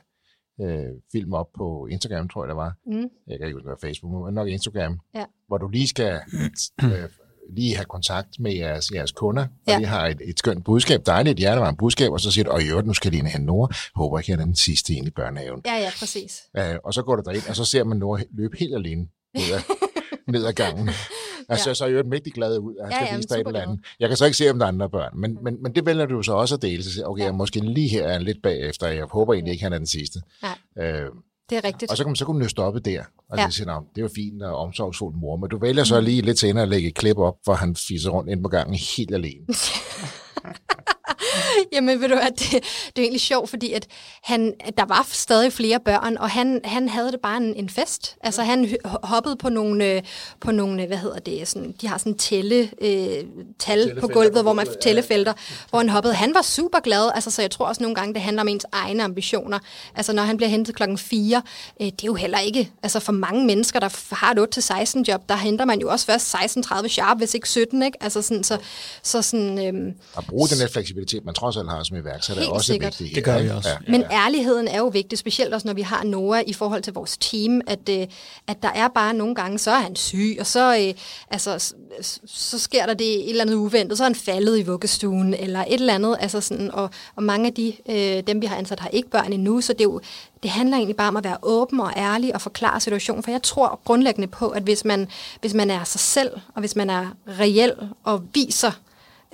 øh, film op på Instagram, tror jeg det var. Mm. Jeg kan ikke huske, det var Facebook, men nok Instagram. Ja. Hvor du lige skal øh, lige have kontakt med jeres, jeres kunder, ja. og de har et, et skønt budskab, dejligt hjertevarmt budskab, og så siger du, og i øvrigt, nu skal Line hente Nora, håber ikke, at den sidste ind i børnehaven. Ja, ja, præcis. Uh, og så går du derind, og så ser man Nora løbe helt alene ned ad, ned ad gangen. Altså, ja. så er jeg jo mægtig glad ud, at han skal ja, vise dig et eller andet. Jeg kan så ikke se, om der er andre børn, men, men, men det vælger du så også at dele. Så siger, okay, ja. jeg måske lige her er lidt bagefter, jeg håber egentlig ikke, han er den sidste. Ja. Uh, det er rigtigt. Og så man, så kunne man jo stoppe der, og ja. sige, det jo fint og omsorgsfuld mor, men du vælger så lige lidt senere at lægge et klip op, hvor han fiser rundt ind på gangen helt alene. Jamen ved du hvad, det, det er egentlig sjovt, fordi at han, at der var stadig flere børn, og han, han havde det bare en, en fest. Altså han hoppede på nogle, på nogle hvad hedder det, sådan, de har sådan tælle, øh, tal på gulvet, hvor man tællefelter, ja. hvor han hoppede. Han var super glad, altså, så jeg tror også nogle gange, det handler om ens egne ambitioner. Altså når han bliver hentet klokken 4, øh, det er jo heller ikke, altså for mange mennesker, der har et 8-16 job, der henter man jo også først 16-30 sharp, hvis ikke 17, ikke? Altså sådan, så, så sådan... Øh, at bruge den her fleksibilitet, man trods alt har som iværksætter, er også sikkert. vigtigt. her, Det gør vi også. Ja. Men ærligheden er jo vigtig, specielt også når vi har Noah i forhold til vores team, at, øh, at der er bare nogle gange, så er han syg, og så, øh, altså, så sker der det et eller andet uventet, så er han faldet i vuggestuen, eller et eller andet, altså sådan, og, og mange af de, øh, dem vi har ansat, har ikke børn endnu, så det, er jo, det handler egentlig bare om at være åben og ærlig og forklare situationen, for jeg tror grundlæggende på, at hvis man, hvis man er sig selv, og hvis man er reel og viser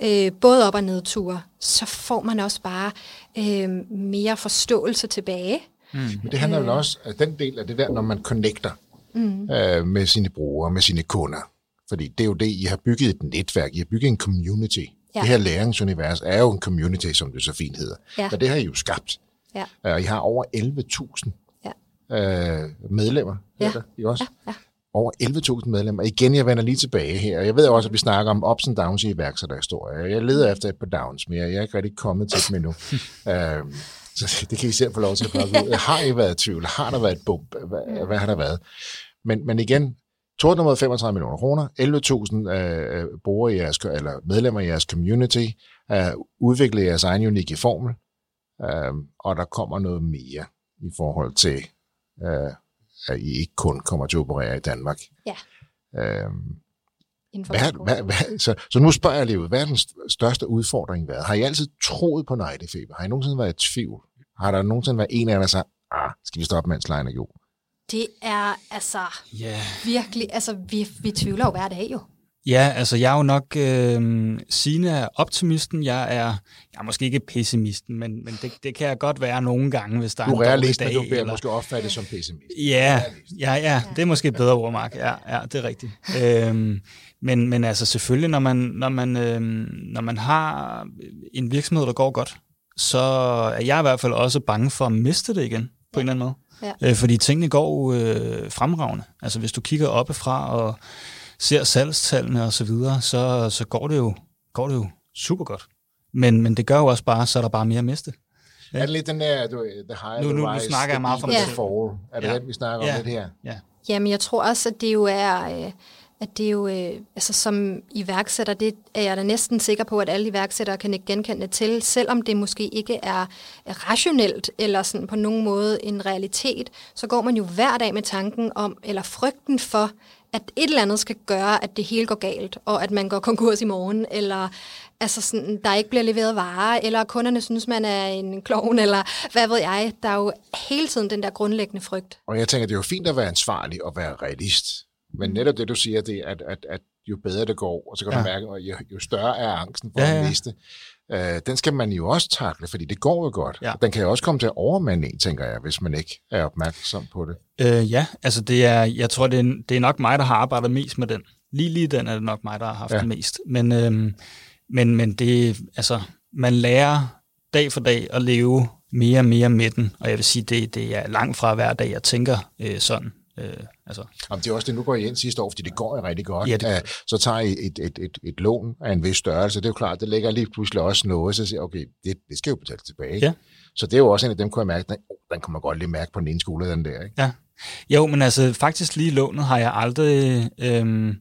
øh, både op- og nedture, så får man også bare øh, mere forståelse tilbage. Men det handler vel også, at den del af det der, når man connecter mm. øh, med sine brugere, med sine kunder. Fordi det er jo det, I har bygget et netværk, I har bygget en community. Ja. Det her læringsunivers er jo en community, som det så fint hedder. Ja. Og det har I jo skabt. Ja. Og I har over 11.000 Ja. øh, medlemmer, Ja. hedder det, ikke også? Ja, ja. Over 11.000 medlemmer. Igen, jeg vender lige tilbage her. Jeg ved også, at vi snakker om ups and downs i iværksætterhistorier. Jeg leder efter et par downs, men jeg er ikke rigtig kommet til dem endnu. øhm, så det kan I selv få lov til at plukke ud. Har I været i tvivl? Har der været et bump? Hvad, hvad har der været? Men, men igen, 235 millioner kroner, 11.000 øh, brugere i jeres, eller medlemmer i jeres community, øh, udvikler jeres egen unikke formel, øh, og der kommer noget mere i forhold til, øh, at I ikke kun kommer til at operere i Danmark. Ja. Øh, for hvad, hvad, hvad, så, så nu spørger jeg lige hvad er den st- største udfordring været? Har I altid troet på neglefeber? Har I nogensinde været i tvivl? Har der nogensinde været en af jer, der sagt, ah, skal vi stoppe, mens lejen er god? Det er altså Ja. virkelig, altså vi, vi tvivler jo hver dag jo. Ja, altså jeg er jo nok, øh, Signe er optimisten, jeg er, jeg er måske ikke pessimisten, men, men det, det kan jeg godt være nogle gange, hvis der Du er er en dårlig realist, dag. du bliver eller- måske opfattet som pessimist. Ja, ja, ja, det er måske et bedre ord, Mark. Ja, ja det er rigtigt. Øhm, men, men altså selvfølgelig, når man, når, man, øhm, når man har en virksomhed, der går godt, så er jeg i hvert fald også bange for at miste det igen, på en eller anden måde. Ja. Øh, fordi tingene går øh, fremragende. Altså hvis du kigger oppefra og ser salgstallene og så videre, så, så går, det jo, går det jo super godt. Men, men det gør jo også bare, så er der bare mere at miste. Er det lidt den der, du, the high, Nu- the nu- nu snakker jeg meget selv. the fall? Er det Ja. den, vi snakker Ja. om lidt her? Ja. Jamen, jeg tror også, at det jo er, øh, at det jo, øh, altså som iværksætter, det er jeg da næsten sikker på, at alle iværksættere kan ikke genkende til, selvom det måske ikke er rationelt eller sådan på nogen måde en realitet, så går man jo hver dag med tanken om, eller frygten for, at et eller andet skal gøre, at det hele går galt, og at man går konkurs i morgen, eller altså sådan, der ikke bliver leveret varer, eller kunderne synes, man er en klovn, eller hvad ved jeg. Der er jo hele tiden den der grundlæggende frygt. Og jeg tænker, det er jo fint at være ansvarlig og være realist. Men netop det, du siger, det er, at, at, at jo bedre det går, og så kan ja. Du mærke, at jo, jo større er angsten for Ja, ja, ja. ja. Øh, den skal man jo også takle, fordi det går jo godt. Ja. Den kan jo også komme til at overmande en, tænker jeg, hvis man ikke er opmærksom på det. Øh, ja, altså det er, jeg tror, det er, det er nok mig, der har arbejdet mest med den. Lige lige den er det nok mig, der har haft Ja. ja. mest. Men, øhm, men, men det, altså, man lærer dag for dag at leve mere og mere med den, og jeg vil sige, det, det er langt fra hver dag, jeg tænker øh, sådan. Øh, altså, Jamen, det er også det, nu går I ind sidste år, fordi det går jo rigtig godt. Ja, det gør Øh, så tager I et, et, et, et lån af en vis størrelse. Det er jo klart, det lægger lige pludselig også noget, så siger okay, det, det skal jo betales tilbage. Ja. Så det er jo også en af dem, kunne jeg mærke, den, oh, den kan man godt lige mærke på den ene skole, den der. Ikke? ja. Jo, men altså faktisk lige lånet har jeg aldrig, øhm,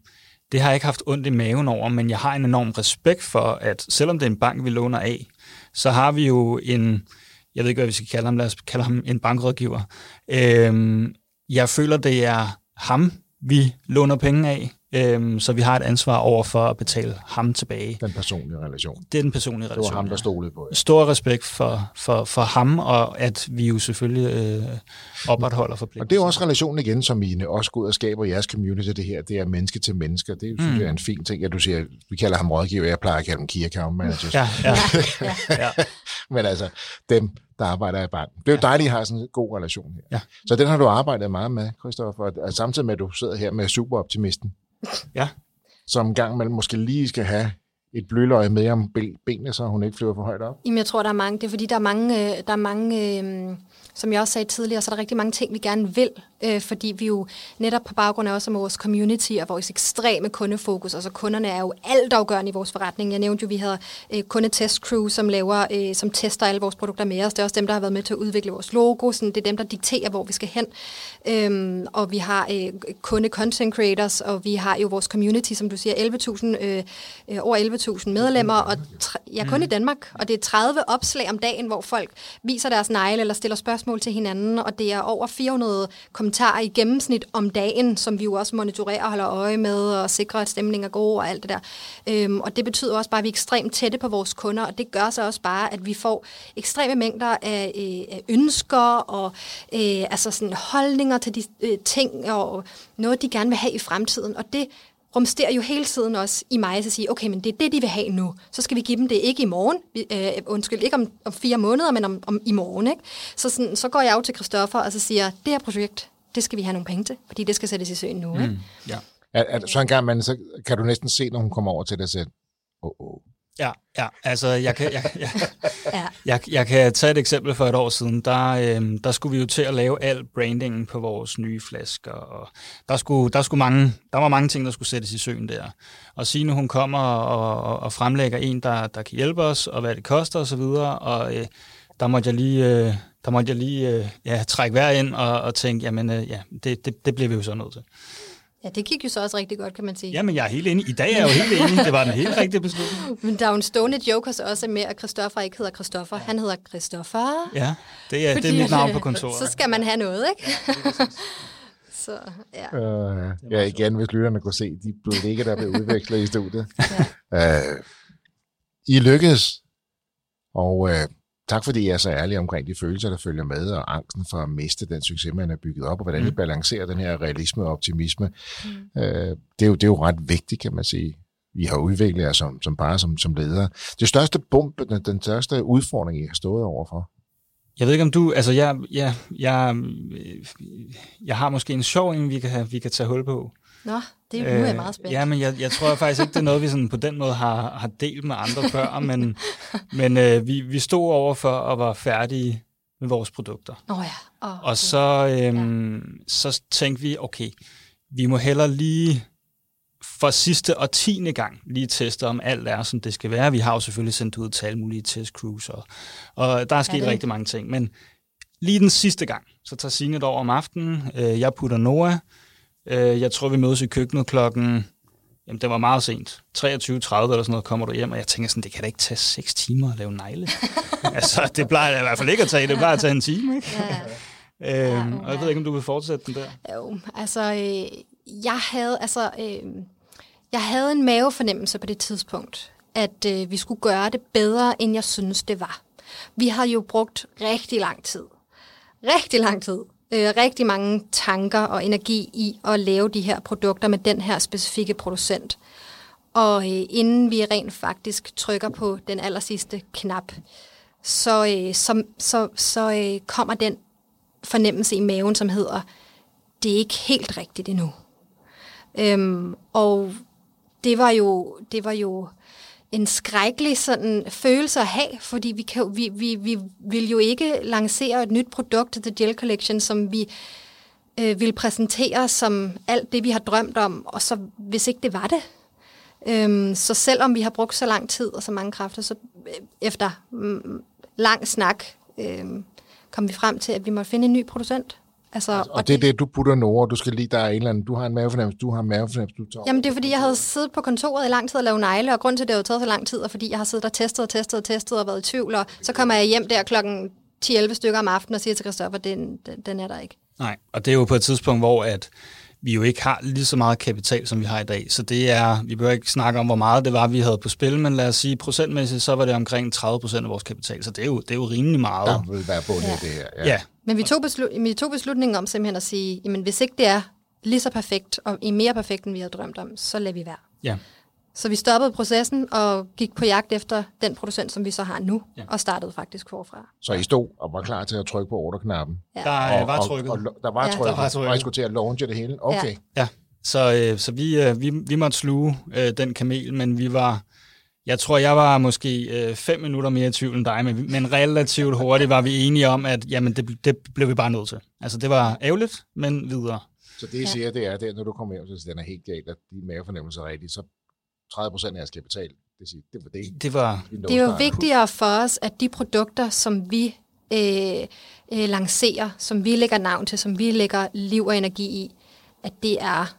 det har jeg ikke haft ondt i maven over, men jeg har en enorm respekt for, at selvom det er en bank, vi låner af, så har vi jo en, jeg ved ikke, hvad vi skal kalde ham, lad os kalde ham en bankrådgiver. Øhm, jeg føler, det er ham, vi låner penge af, øhm, så vi har et ansvar over for at betale ham tilbage. Den personlige relation. Det er den personlige Det relation. var ham, der ja. stolede på jer. Stor respekt for, for, for ham, og at vi jo selvfølgelig øh, opretholder forpligtelsen. Og det er jo også relationen igen, som I også går ud og skaber i jeres community, det her. Det er menneske til mennesker. Det er, synes Mm. jeg er en fin ting. Ja, du siger, vi kalder ham rådgiver, jeg plejer at kalde dem key account managers. Ja, ja, Ja, ja. Men altså, dem, der arbejder i banken. Det er jo dejligt, at I har sådan en god relation her. Ja. Så den har du arbejdet meget med, Christoffer, og samtidig med, at du sidder her med superoptimisten, Ja. som en gang imellem måske lige skal have et bløløje med om ben- benene, så hun ikke flyver for højt op. Jamen, jeg tror, der er mange, det er fordi, der er mange, øh, der er mange øh, som jeg også sagde tidligere, så er der rigtig mange ting, vi gerne vil, øh, fordi vi jo netop på baggrund af også vores community og vores ekstreme kundefokus, altså kunderne er jo altafgørende i vores forretning. Jeg nævnte jo, at vi havde øh, kundetest crew, som laver, øh, som tester alle vores produkter med os. Det er også dem, der har været med til at udvikle vores logo. Sådan, det er dem, der dikterer, hvor vi skal hen. Øhm, og vi har øh, kunde content creators, og vi har jo vores community, som du siger, 11.000, øh, øh, over 11.000 medlemmer, og ja, kun i mm. Danmark. Og det er 30 opslag om dagen, hvor folk viser deres negle eller stiller spørgsmål til hinanden, og det er over 400 kommentarer i gennemsnit om dagen, som vi jo også monitorerer og holder øje med, og sikrer, at stemningen er god og alt det der. Øhm, og det betyder også bare, at vi er ekstremt tætte på vores kunder, og det gør så også bare, at vi får ekstreme mængder af, øh, af ønsker og øh, altså sådan holdninger til de øh, ting, og noget, de gerne vil have i fremtiden. Og det rumsterer jo hele tiden også i mig at sige, okay, men det er det, de vil have nu. Så skal vi give dem det ikke i morgen, øh, undskyld, ikke om, om fire måneder, men om, om i morgen. Ikke? Så, sådan, så går jeg jo til Christoffer og så siger, det her projekt, det skal vi have nogle penge til, fordi det skal sættes i søen nu. Ikke? Mm, ja. At, at, så en gang, man, så kan du næsten se, når hun kommer over til dig selv, oh, oh, Ja, ja, altså jeg kan, jeg, jeg, jeg, jeg kan tage et eksempel for et år siden. Der, øh, der skulle vi jo til at lave al brandingen på vores nye flasker, og der, skulle, der, skulle mange, der var mange ting, der skulle sættes i søen der. Og Signe, hun kommer og, og fremlægger en, der, der kan hjælpe os, og hvad det koster osv., og, og øh, der måtte jeg lige, øh, der måtte jeg lige øh, ja, trække vejr ind og, og tænke, jamen øh, ja, det, det, det bliver vi jo så nødt til. Ja, det gik jo så også rigtig godt, kan man sige. Jamen, jeg er helt enig. I dag er jeg jo helt enig. Det var den helt rigtige beslutning. Men der er jo en stående joke også med, at Christoffer ikke hedder Christoffer. Han hedder Christoffer. Ja, det er, Fordi, det er mit navn på kontoret. Så skal man have noget, ikke? så, ja. Uh, ja, igen, hvis lytterne kunne se de blikke, der blev udvekslet i studiet. ja. uh, I lykkedes, og uh, Tak fordi I er så ærlige omkring de følelser, der følger med, og angsten for at miste den succes, man har bygget op, og hvordan mm. I balancerer den her realisme og optimisme. Mm. Øh, det, er jo, det er jo ret vigtigt, kan man sige. I har udviklet jer som, som bare som, som ledere. Det største bump, den, den største udfordring, I har stået overfor? Jeg ved ikke, om du... Altså, jeg, jeg, jeg, jeg har måske en sjov en, vi kan, vi kan tage hul på. Nå, det er, nu er jeg meget spændt. Ja, men jeg, jeg tror faktisk ikke, det er noget, vi sådan på den måde har, har delt med andre før, men, men øh, vi, vi stod over for at være færdige med vores produkter. Oh ja. Oh, og så, øhm, ja. så tænkte vi, okay, vi må hellere lige for sidste og tiende gang lige teste, om alt er, som det skal være. Vi har jo selvfølgelig sendt ud til alle mulige test crews, og, og der er sket ja, rigtig mange ting. Men lige den sidste gang, så tager Signe over om aftenen. Øh, jeg putter Noah Øh, jeg tror, vi mødes i køkkenet klokken... Jamen, det var meget sent. 23.30 eller sådan noget kommer du hjem, og jeg tænker sådan, det kan da ikke tage 6 timer at lave negle. altså, det plejer i hvert fald ikke at tage. Det plejer at tage en time, ikke? Ja. øhm, og jeg ved ikke, om du vil fortsætte den der? Jo, altså, øh, jeg havde, altså, øh, jeg havde en mavefornemmelse på det tidspunkt, at øh, vi skulle gøre det bedre, end jeg synes, det var. Vi har jo brugt rigtig lang tid. Rigtig lang tid øh, rigtig mange tanker og energi i at lave de her produkter med den her specifikke producent. Og øh, inden vi rent faktisk trykker på den aller sidste knap, så, øh, så, så, så øh, kommer den fornemmelse i maven, som hedder, det er ikke helt rigtigt endnu. Øhm, og det var jo, det var jo en skrækkelig sådan følelse at have, fordi vi, kan, vi, vi, vi vil jo ikke lancere et nyt produkt til The Gel Collection, som vi øh, vil præsentere som alt det, vi har drømt om, og så hvis ikke det var det. Øhm, så selvom vi har brugt så lang tid og så mange kræfter, så øh, efter mm, mm lang snak øh, kom vi frem til, at vi måtte finde en ny producent. Altså, og, og det er det, du putter Nora, du skal lige, der er en eller anden, du har en mavefornemmelse, du har en mavefornemmelse, du tager Jamen det er fordi, jeg havde siddet på kontoret i lang tid og lavet negle, og grund til, at det har taget så lang tid, er fordi, jeg har siddet og testet og testet og testet og været i tvivl, og så kommer jeg hjem der klokken 10-11 stykker om aftenen og siger til Christoffer, den, den, den er der ikke. Nej, og det er jo på et tidspunkt, hvor at vi jo ikke har lige så meget kapital, som vi har i dag. Så det er, vi behøver ikke snakke om, hvor meget det var, vi havde på spil, men lad os sige, procentmæssigt, så var det omkring 30 procent af vores kapital. Så det er jo, det er jo rimelig meget. Der vil være bundet ja. det her. Ja. ja. Men vi tog, beslut, vi tog beslutningen om simpelthen at sige, jamen hvis ikke det er lige så perfekt, og i mere perfekt, end vi havde drømt om, så lader vi være. Ja. Så vi stoppede processen og gik på jagt efter den producent, som vi så har nu, ja. og startede faktisk forfra. Så I stod og var klar til at trykke på orderknappen? Ja. Der og, var trykket. Og, og, der var ja. trykket, der var trykket. og I skulle til at launche det hele? Okay. Ja. ja. Så, øh, så vi, øh, vi, vi måtte sluge øh, den kamel, men vi var Jeg tror, jeg var måske øh, fem minutter mere i tvivl end dig, men, men relativt hurtigt var vi enige om, at jamen, det, det blev vi bare nødt til. Altså, det var ærgerligt, men videre. Så det, jeg siger, det er, det, når du kommer hjem, så den er helt galt, at din mavefornemmelse er rigtig, så 30 procent af jer skal betale. Det, siger, det var det. Det, var, det jo vigtigere for os, at de produkter, som vi øh, øh, lancerer, som vi lægger navn til, som vi lægger liv og energi i, at det er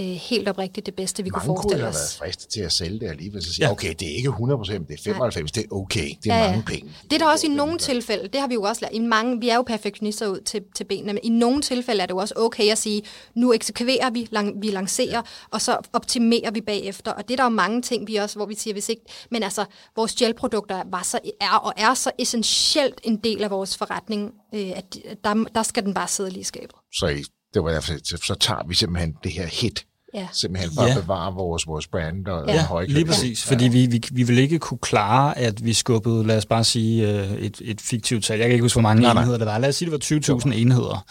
øh, helt oprigtigt det bedste, vi Mange kunne forestille os. Mange kunne have været fristet til at sælge det alligevel, så siger ja. okay, det er ikke 100%, det er 95, Nej. det er okay, det er ja, mange penge. Det er der også i nogle tilfælde, det har vi jo også lært, i mange, vi er jo perfektionister ud til, til benene, men i nogle tilfælde er det jo også okay at sige, nu eksekverer vi, lang, vi lancerer, ja. og så optimerer vi bagefter, og det er der jo mange ting, vi også, hvor vi siger, hvis ikke, men altså, vores gelprodukter var så, er og er så essentielt en del af vores forretning, øh, at der, der skal den bare sidde lige i skabet. Så I det var derfor, så tager vi simpelthen det her hit Ja. Simpelthen for ja. at bevare vores, vores brand og ja. høje lige præcis. Ja. Fordi vi, vi, vi vil ikke kunne klare, at vi skubbede, lad os bare sige, øh, et, et fiktivt tal. Jeg kan ikke huske, hvor mange nej, enheder nej. det var. Lad os sige, det var 20.000 enheder.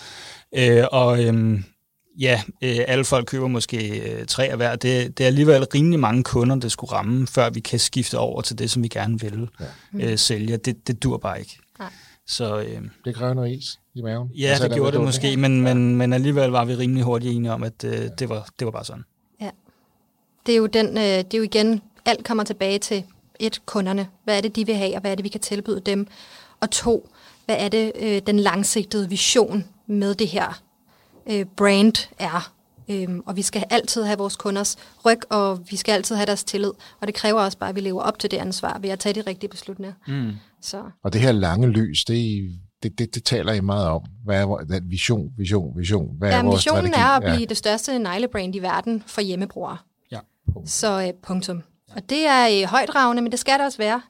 Øh, og øhm, ja, øh, alle folk køber måske øh, tre af hver. Det, det er alligevel rimelig mange kunder, der skulle ramme, før vi kan skifte over til det, som vi gerne vil ja. øh, sælge. Det, det dur bare ikke. Nej. Så, øh, det kræver noget is i maven. Ja, det gjorde det måske, men, men, men alligevel var vi rimelig hurtigt enige om, at øh, det, var, det var bare sådan. Ja. Det er jo, den, øh, det er jo igen, alt kommer tilbage til et, kunderne. Hvad er det, de vil have, og hvad er det, vi kan tilbyde dem? Og to, hvad er det, øh, den langsigtede vision med det her øh, brand er? Øhm, og vi skal altid have vores kunders ryg, og vi skal altid have deres tillid. Og det kræver også bare, at vi lever op til det ansvar ved at tage de rigtige beslutninger. Mm. Så. Og det her lange lys, det, det, det, det taler I meget om. Hvad er den vision, vision, vision? Hvad ja, er vores visionen strategi? er at blive ja. det største neglebrand i verden for hjemmebrugere. Ja. Så øh, punktum. Og det er øh, højdragende, men det skal det også være.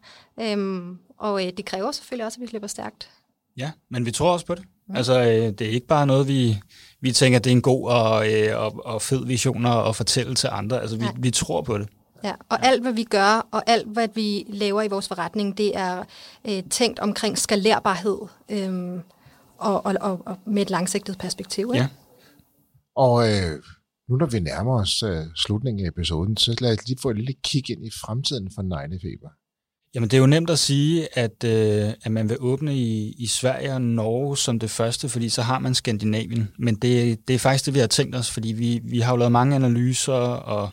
Øhm, og øh, det kræver selvfølgelig også, at vi slipper stærkt. Ja, men vi tror også på det. Mm. Altså, øh, det er ikke bare noget, vi, vi tænker, det er en god og, øh, og, og fed vision at fortælle til andre. Altså, vi, vi tror på det. Ja, og ja. alt, hvad vi gør, og alt, hvad vi laver i vores forretning, det er øh, tænkt omkring skalerbarhed øh, og, og, og, og med et langsigtet perspektiv. Ikke? Ja. Og øh, nu når vi nærmer os øh, slutningen af episoden, så lad os lige få et lille kig ind i fremtiden for neglefeber. Jamen, det er jo nemt at sige, at, øh, at man vil åbne i, i Sverige og Norge som det første, fordi så har man Skandinavien. Men det, det er faktisk det, vi har tænkt os, fordi vi, vi har jo lavet mange analyser og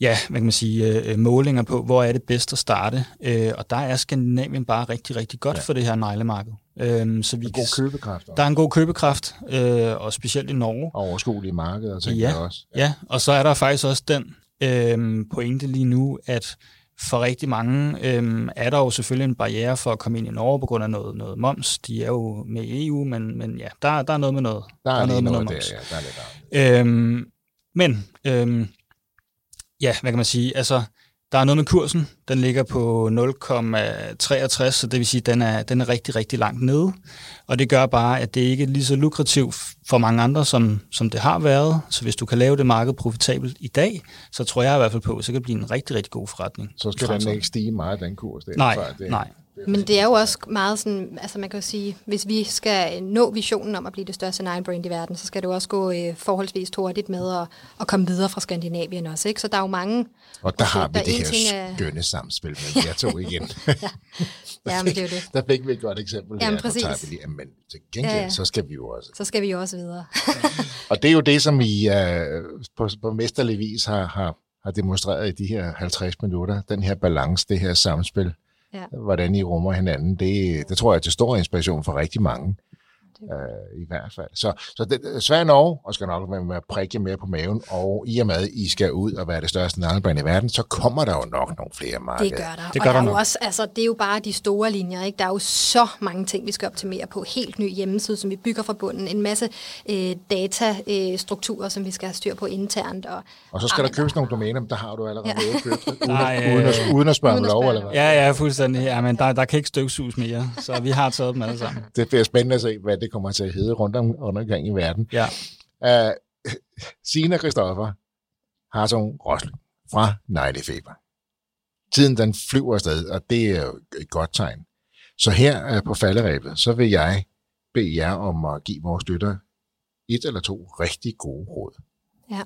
ja, hvad kan man sige, øh, målinger på, hvor er det bedst at starte. Øh, og der er Skandinavien bare rigtig, rigtig godt ja. for det her neglemarked. Øh, så vi en god købekraft. Også. Der er en god købekraft, øh, og specielt i Norge. Og overskuelige markeder, tænker ja, jeg også. Ja. ja, og så er der faktisk også den øh, pointe lige nu, at for rigtig mange øh, er der jo selvfølgelig en barriere for at komme ind i Norge på grund af noget, noget moms. De er jo med i EU, men, men ja, der, der er noget med noget. Der er, der er noget, noget med noget der, moms. Ja, der er lidt øhm, men øhm, ja, hvad kan man sige, altså, der er noget med kursen, den ligger på 0,63, så det vil sige, at den er, den er rigtig, rigtig langt nede. Og det gør bare, at det ikke er lige så lukrativt for mange andre, som, som det har været. Så hvis du kan lave det marked profitabelt i dag, så tror jeg i hvert fald på, at så kan det blive en rigtig, rigtig god forretning. Så skal den ikke stige meget, den kurs? Det nej, det, nej. Men det er jo også meget sådan, altså man kan jo sige, hvis vi skal nå visionen om at blive det største nine brand i verden, så skal det jo også gå øh, forholdsvis hurtigt med at, at komme videre fra Skandinavien også, ikke? Så der er jo mange... Og der har vi det her skønne samspil med jer to igen. ja. ja, men det er jo det. Der fik vi et godt eksempel Jamen, præcis. Der vi lige, men til gengæld, ja, ja. så skal vi jo også. Så skal vi jo også videre. og det er jo det, som I uh, på, på mesterlig vis har, har, har demonstreret i de her 50 minutter, den her balance, det her samspil ja. hvordan I rummer hinanden. Det, det tror jeg er til stor inspiration for rigtig mange øh, i hvert fald. Så, så det, Sverige Norge, og skal nok være med at prikke mere på maven, og i og med, at I skal ud og være det største navnebrand i verden, så kommer der jo nok nogle flere markeder. Det gør der. Det gør og der, der er også, altså, det er jo bare de store linjer. Ikke? Der er jo så mange ting, vi skal optimere på. Helt ny hjemmeside, som vi bygger fra bunden. En masse øh, datastrukturer, øh, som vi skal have styr på internt. Og, og så skal ah, der købes nogle domæner, der har du allerede ja. købt, uden, Nej, uden, at, uden at spørge om lov, eller hvad? Ja, ja, fuldstændig. Ja, men der, der kan ikke støvsuges mere, så vi har taget dem alle sammen. Det bliver spændende at se, hvad det kommer til at hedde rundt, om, rundt omkring i verden. Ja. Uh, Sina Christoffer, Hartung Rosling fra Neglefeber. Tiden den flyver afsted, og det er jo et godt tegn. Så her uh, på falderæbet, så vil jeg bede jer om at give vores støtter et eller to rigtig gode råd. Ja.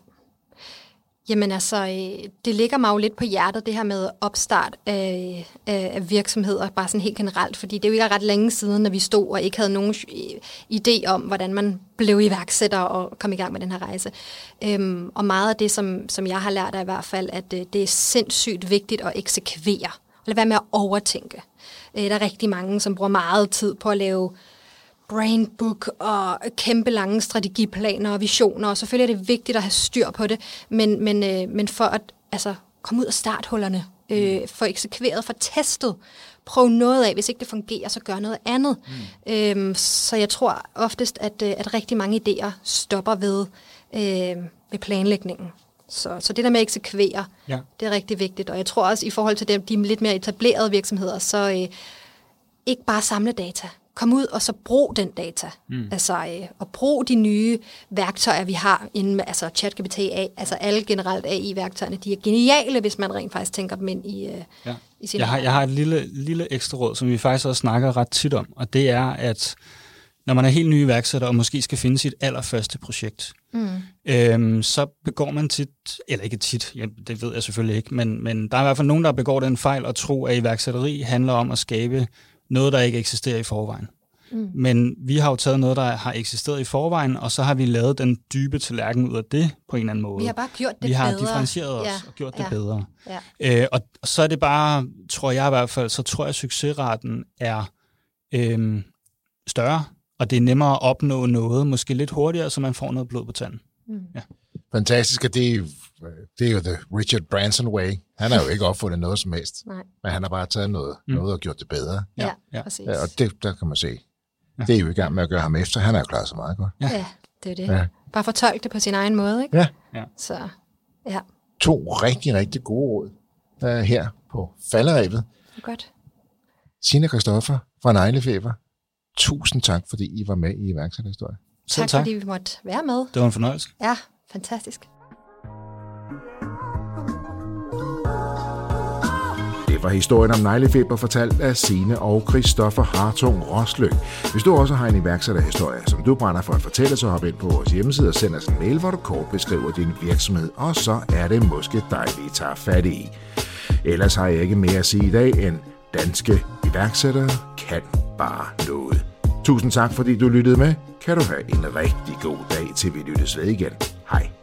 Jamen altså, øh, det ligger mig jo lidt på hjertet, det her med opstart af, af virksomheder, bare sådan helt generelt, fordi det er jo ikke ret længe siden, når vi stod og ikke havde nogen idé om, hvordan man blev iværksætter og kom i gang med den her rejse. Øhm, og meget af det, som, som jeg har lært er i hvert fald, at øh, det er sindssygt vigtigt at eksekvere, og lade være med at overtænke. Øh, der er rigtig mange, som bruger meget tid på at lave brainbook og kæmpe lange strategiplaner og visioner, og selvfølgelig er det vigtigt at have styr på det, men, men, øh, men for at altså, komme ud af starthullerne, øh, få eksekveret, få testet, prøv noget af, hvis ikke det fungerer, så gør noget andet. Mm. Øhm, så jeg tror oftest, at, øh, at rigtig mange idéer stopper ved, øh, ved planlægningen. Så, så det der med at eksekvere, ja. det er rigtig vigtigt. Og jeg tror også, i forhold til dem, de lidt mere etablerede virksomheder, så øh, ikke bare samle data kom ud og så brug den data. Mm. Altså, øh, og brug de nye værktøjer, vi har inden, altså ChatGPT, altså alle generelt AI-værktøjerne, de er geniale, hvis man rent faktisk tænker dem ind i, øh, ja. i sin jeg har, jeg har et lille, lille ekstra råd, som vi faktisk også snakker ret tit om, og det er, at når man er helt ny iværksætter og måske skal finde sit allerførste projekt, mm. øhm, så begår man tit, eller ikke tit, ja, det ved jeg selvfølgelig ikke, men, men der er i hvert fald nogen, der begår den fejl at tro, at iværksætteri handler om at skabe noget, der ikke eksisterer i forvejen. Mm. Men vi har jo taget noget, der har eksisteret i forvejen, og så har vi lavet den dybe tallerken ud af det på en eller anden måde. Vi har bare gjort det bedre. Vi har bedre. differentieret os ja. og gjort ja. det bedre. Ja. Øh, og så er det bare, tror jeg i hvert fald, så tror jeg, at succesraten er øh, større, og det er nemmere at opnå noget, måske lidt hurtigere, så man får noget blod på tanden. Mm. Ja. Fantastisk, og det er, det er jo the Richard Branson way. Han har jo ikke opfundet noget som helst, Nej. men han har bare taget noget, mm. noget og gjort det bedre. Ja, ja. præcis. Ja, og det, der kan man se, ja. det er jo i gang med at gøre ham efter. Han har jo klaret sig meget godt. Ja, ja det er det. Ja. Bare fortolke det på sin egen måde, ikke? Ja. ja. Så, ja. To rigtig, rigtig gode råd uh, her på falderæbet. Godt. Signe Kristoffer fra Neglefeber, tusind tak, fordi I var med i iværksætterhistorie. Tak, tak, fordi vi måtte være med. Det var en fornøjelse. Ja, fantastisk. Det var historien om neglefeber fortalt af Sine og Christoffer Hartung Rosløg. Hvis du også har en iværksætterhistorie, som du brænder for at fortælle, så hop ind på vores hjemmeside og send os en mail, hvor du kort beskriver din virksomhed, og så er det måske dig, vi tager fat i. Ellers har jeg ikke mere at sige i dag, end danske iværksættere kan bare noget. Tusind tak, fordi du lyttede med. Kan du have en rigtig god dag, til vi lyttes ved igen. Hej.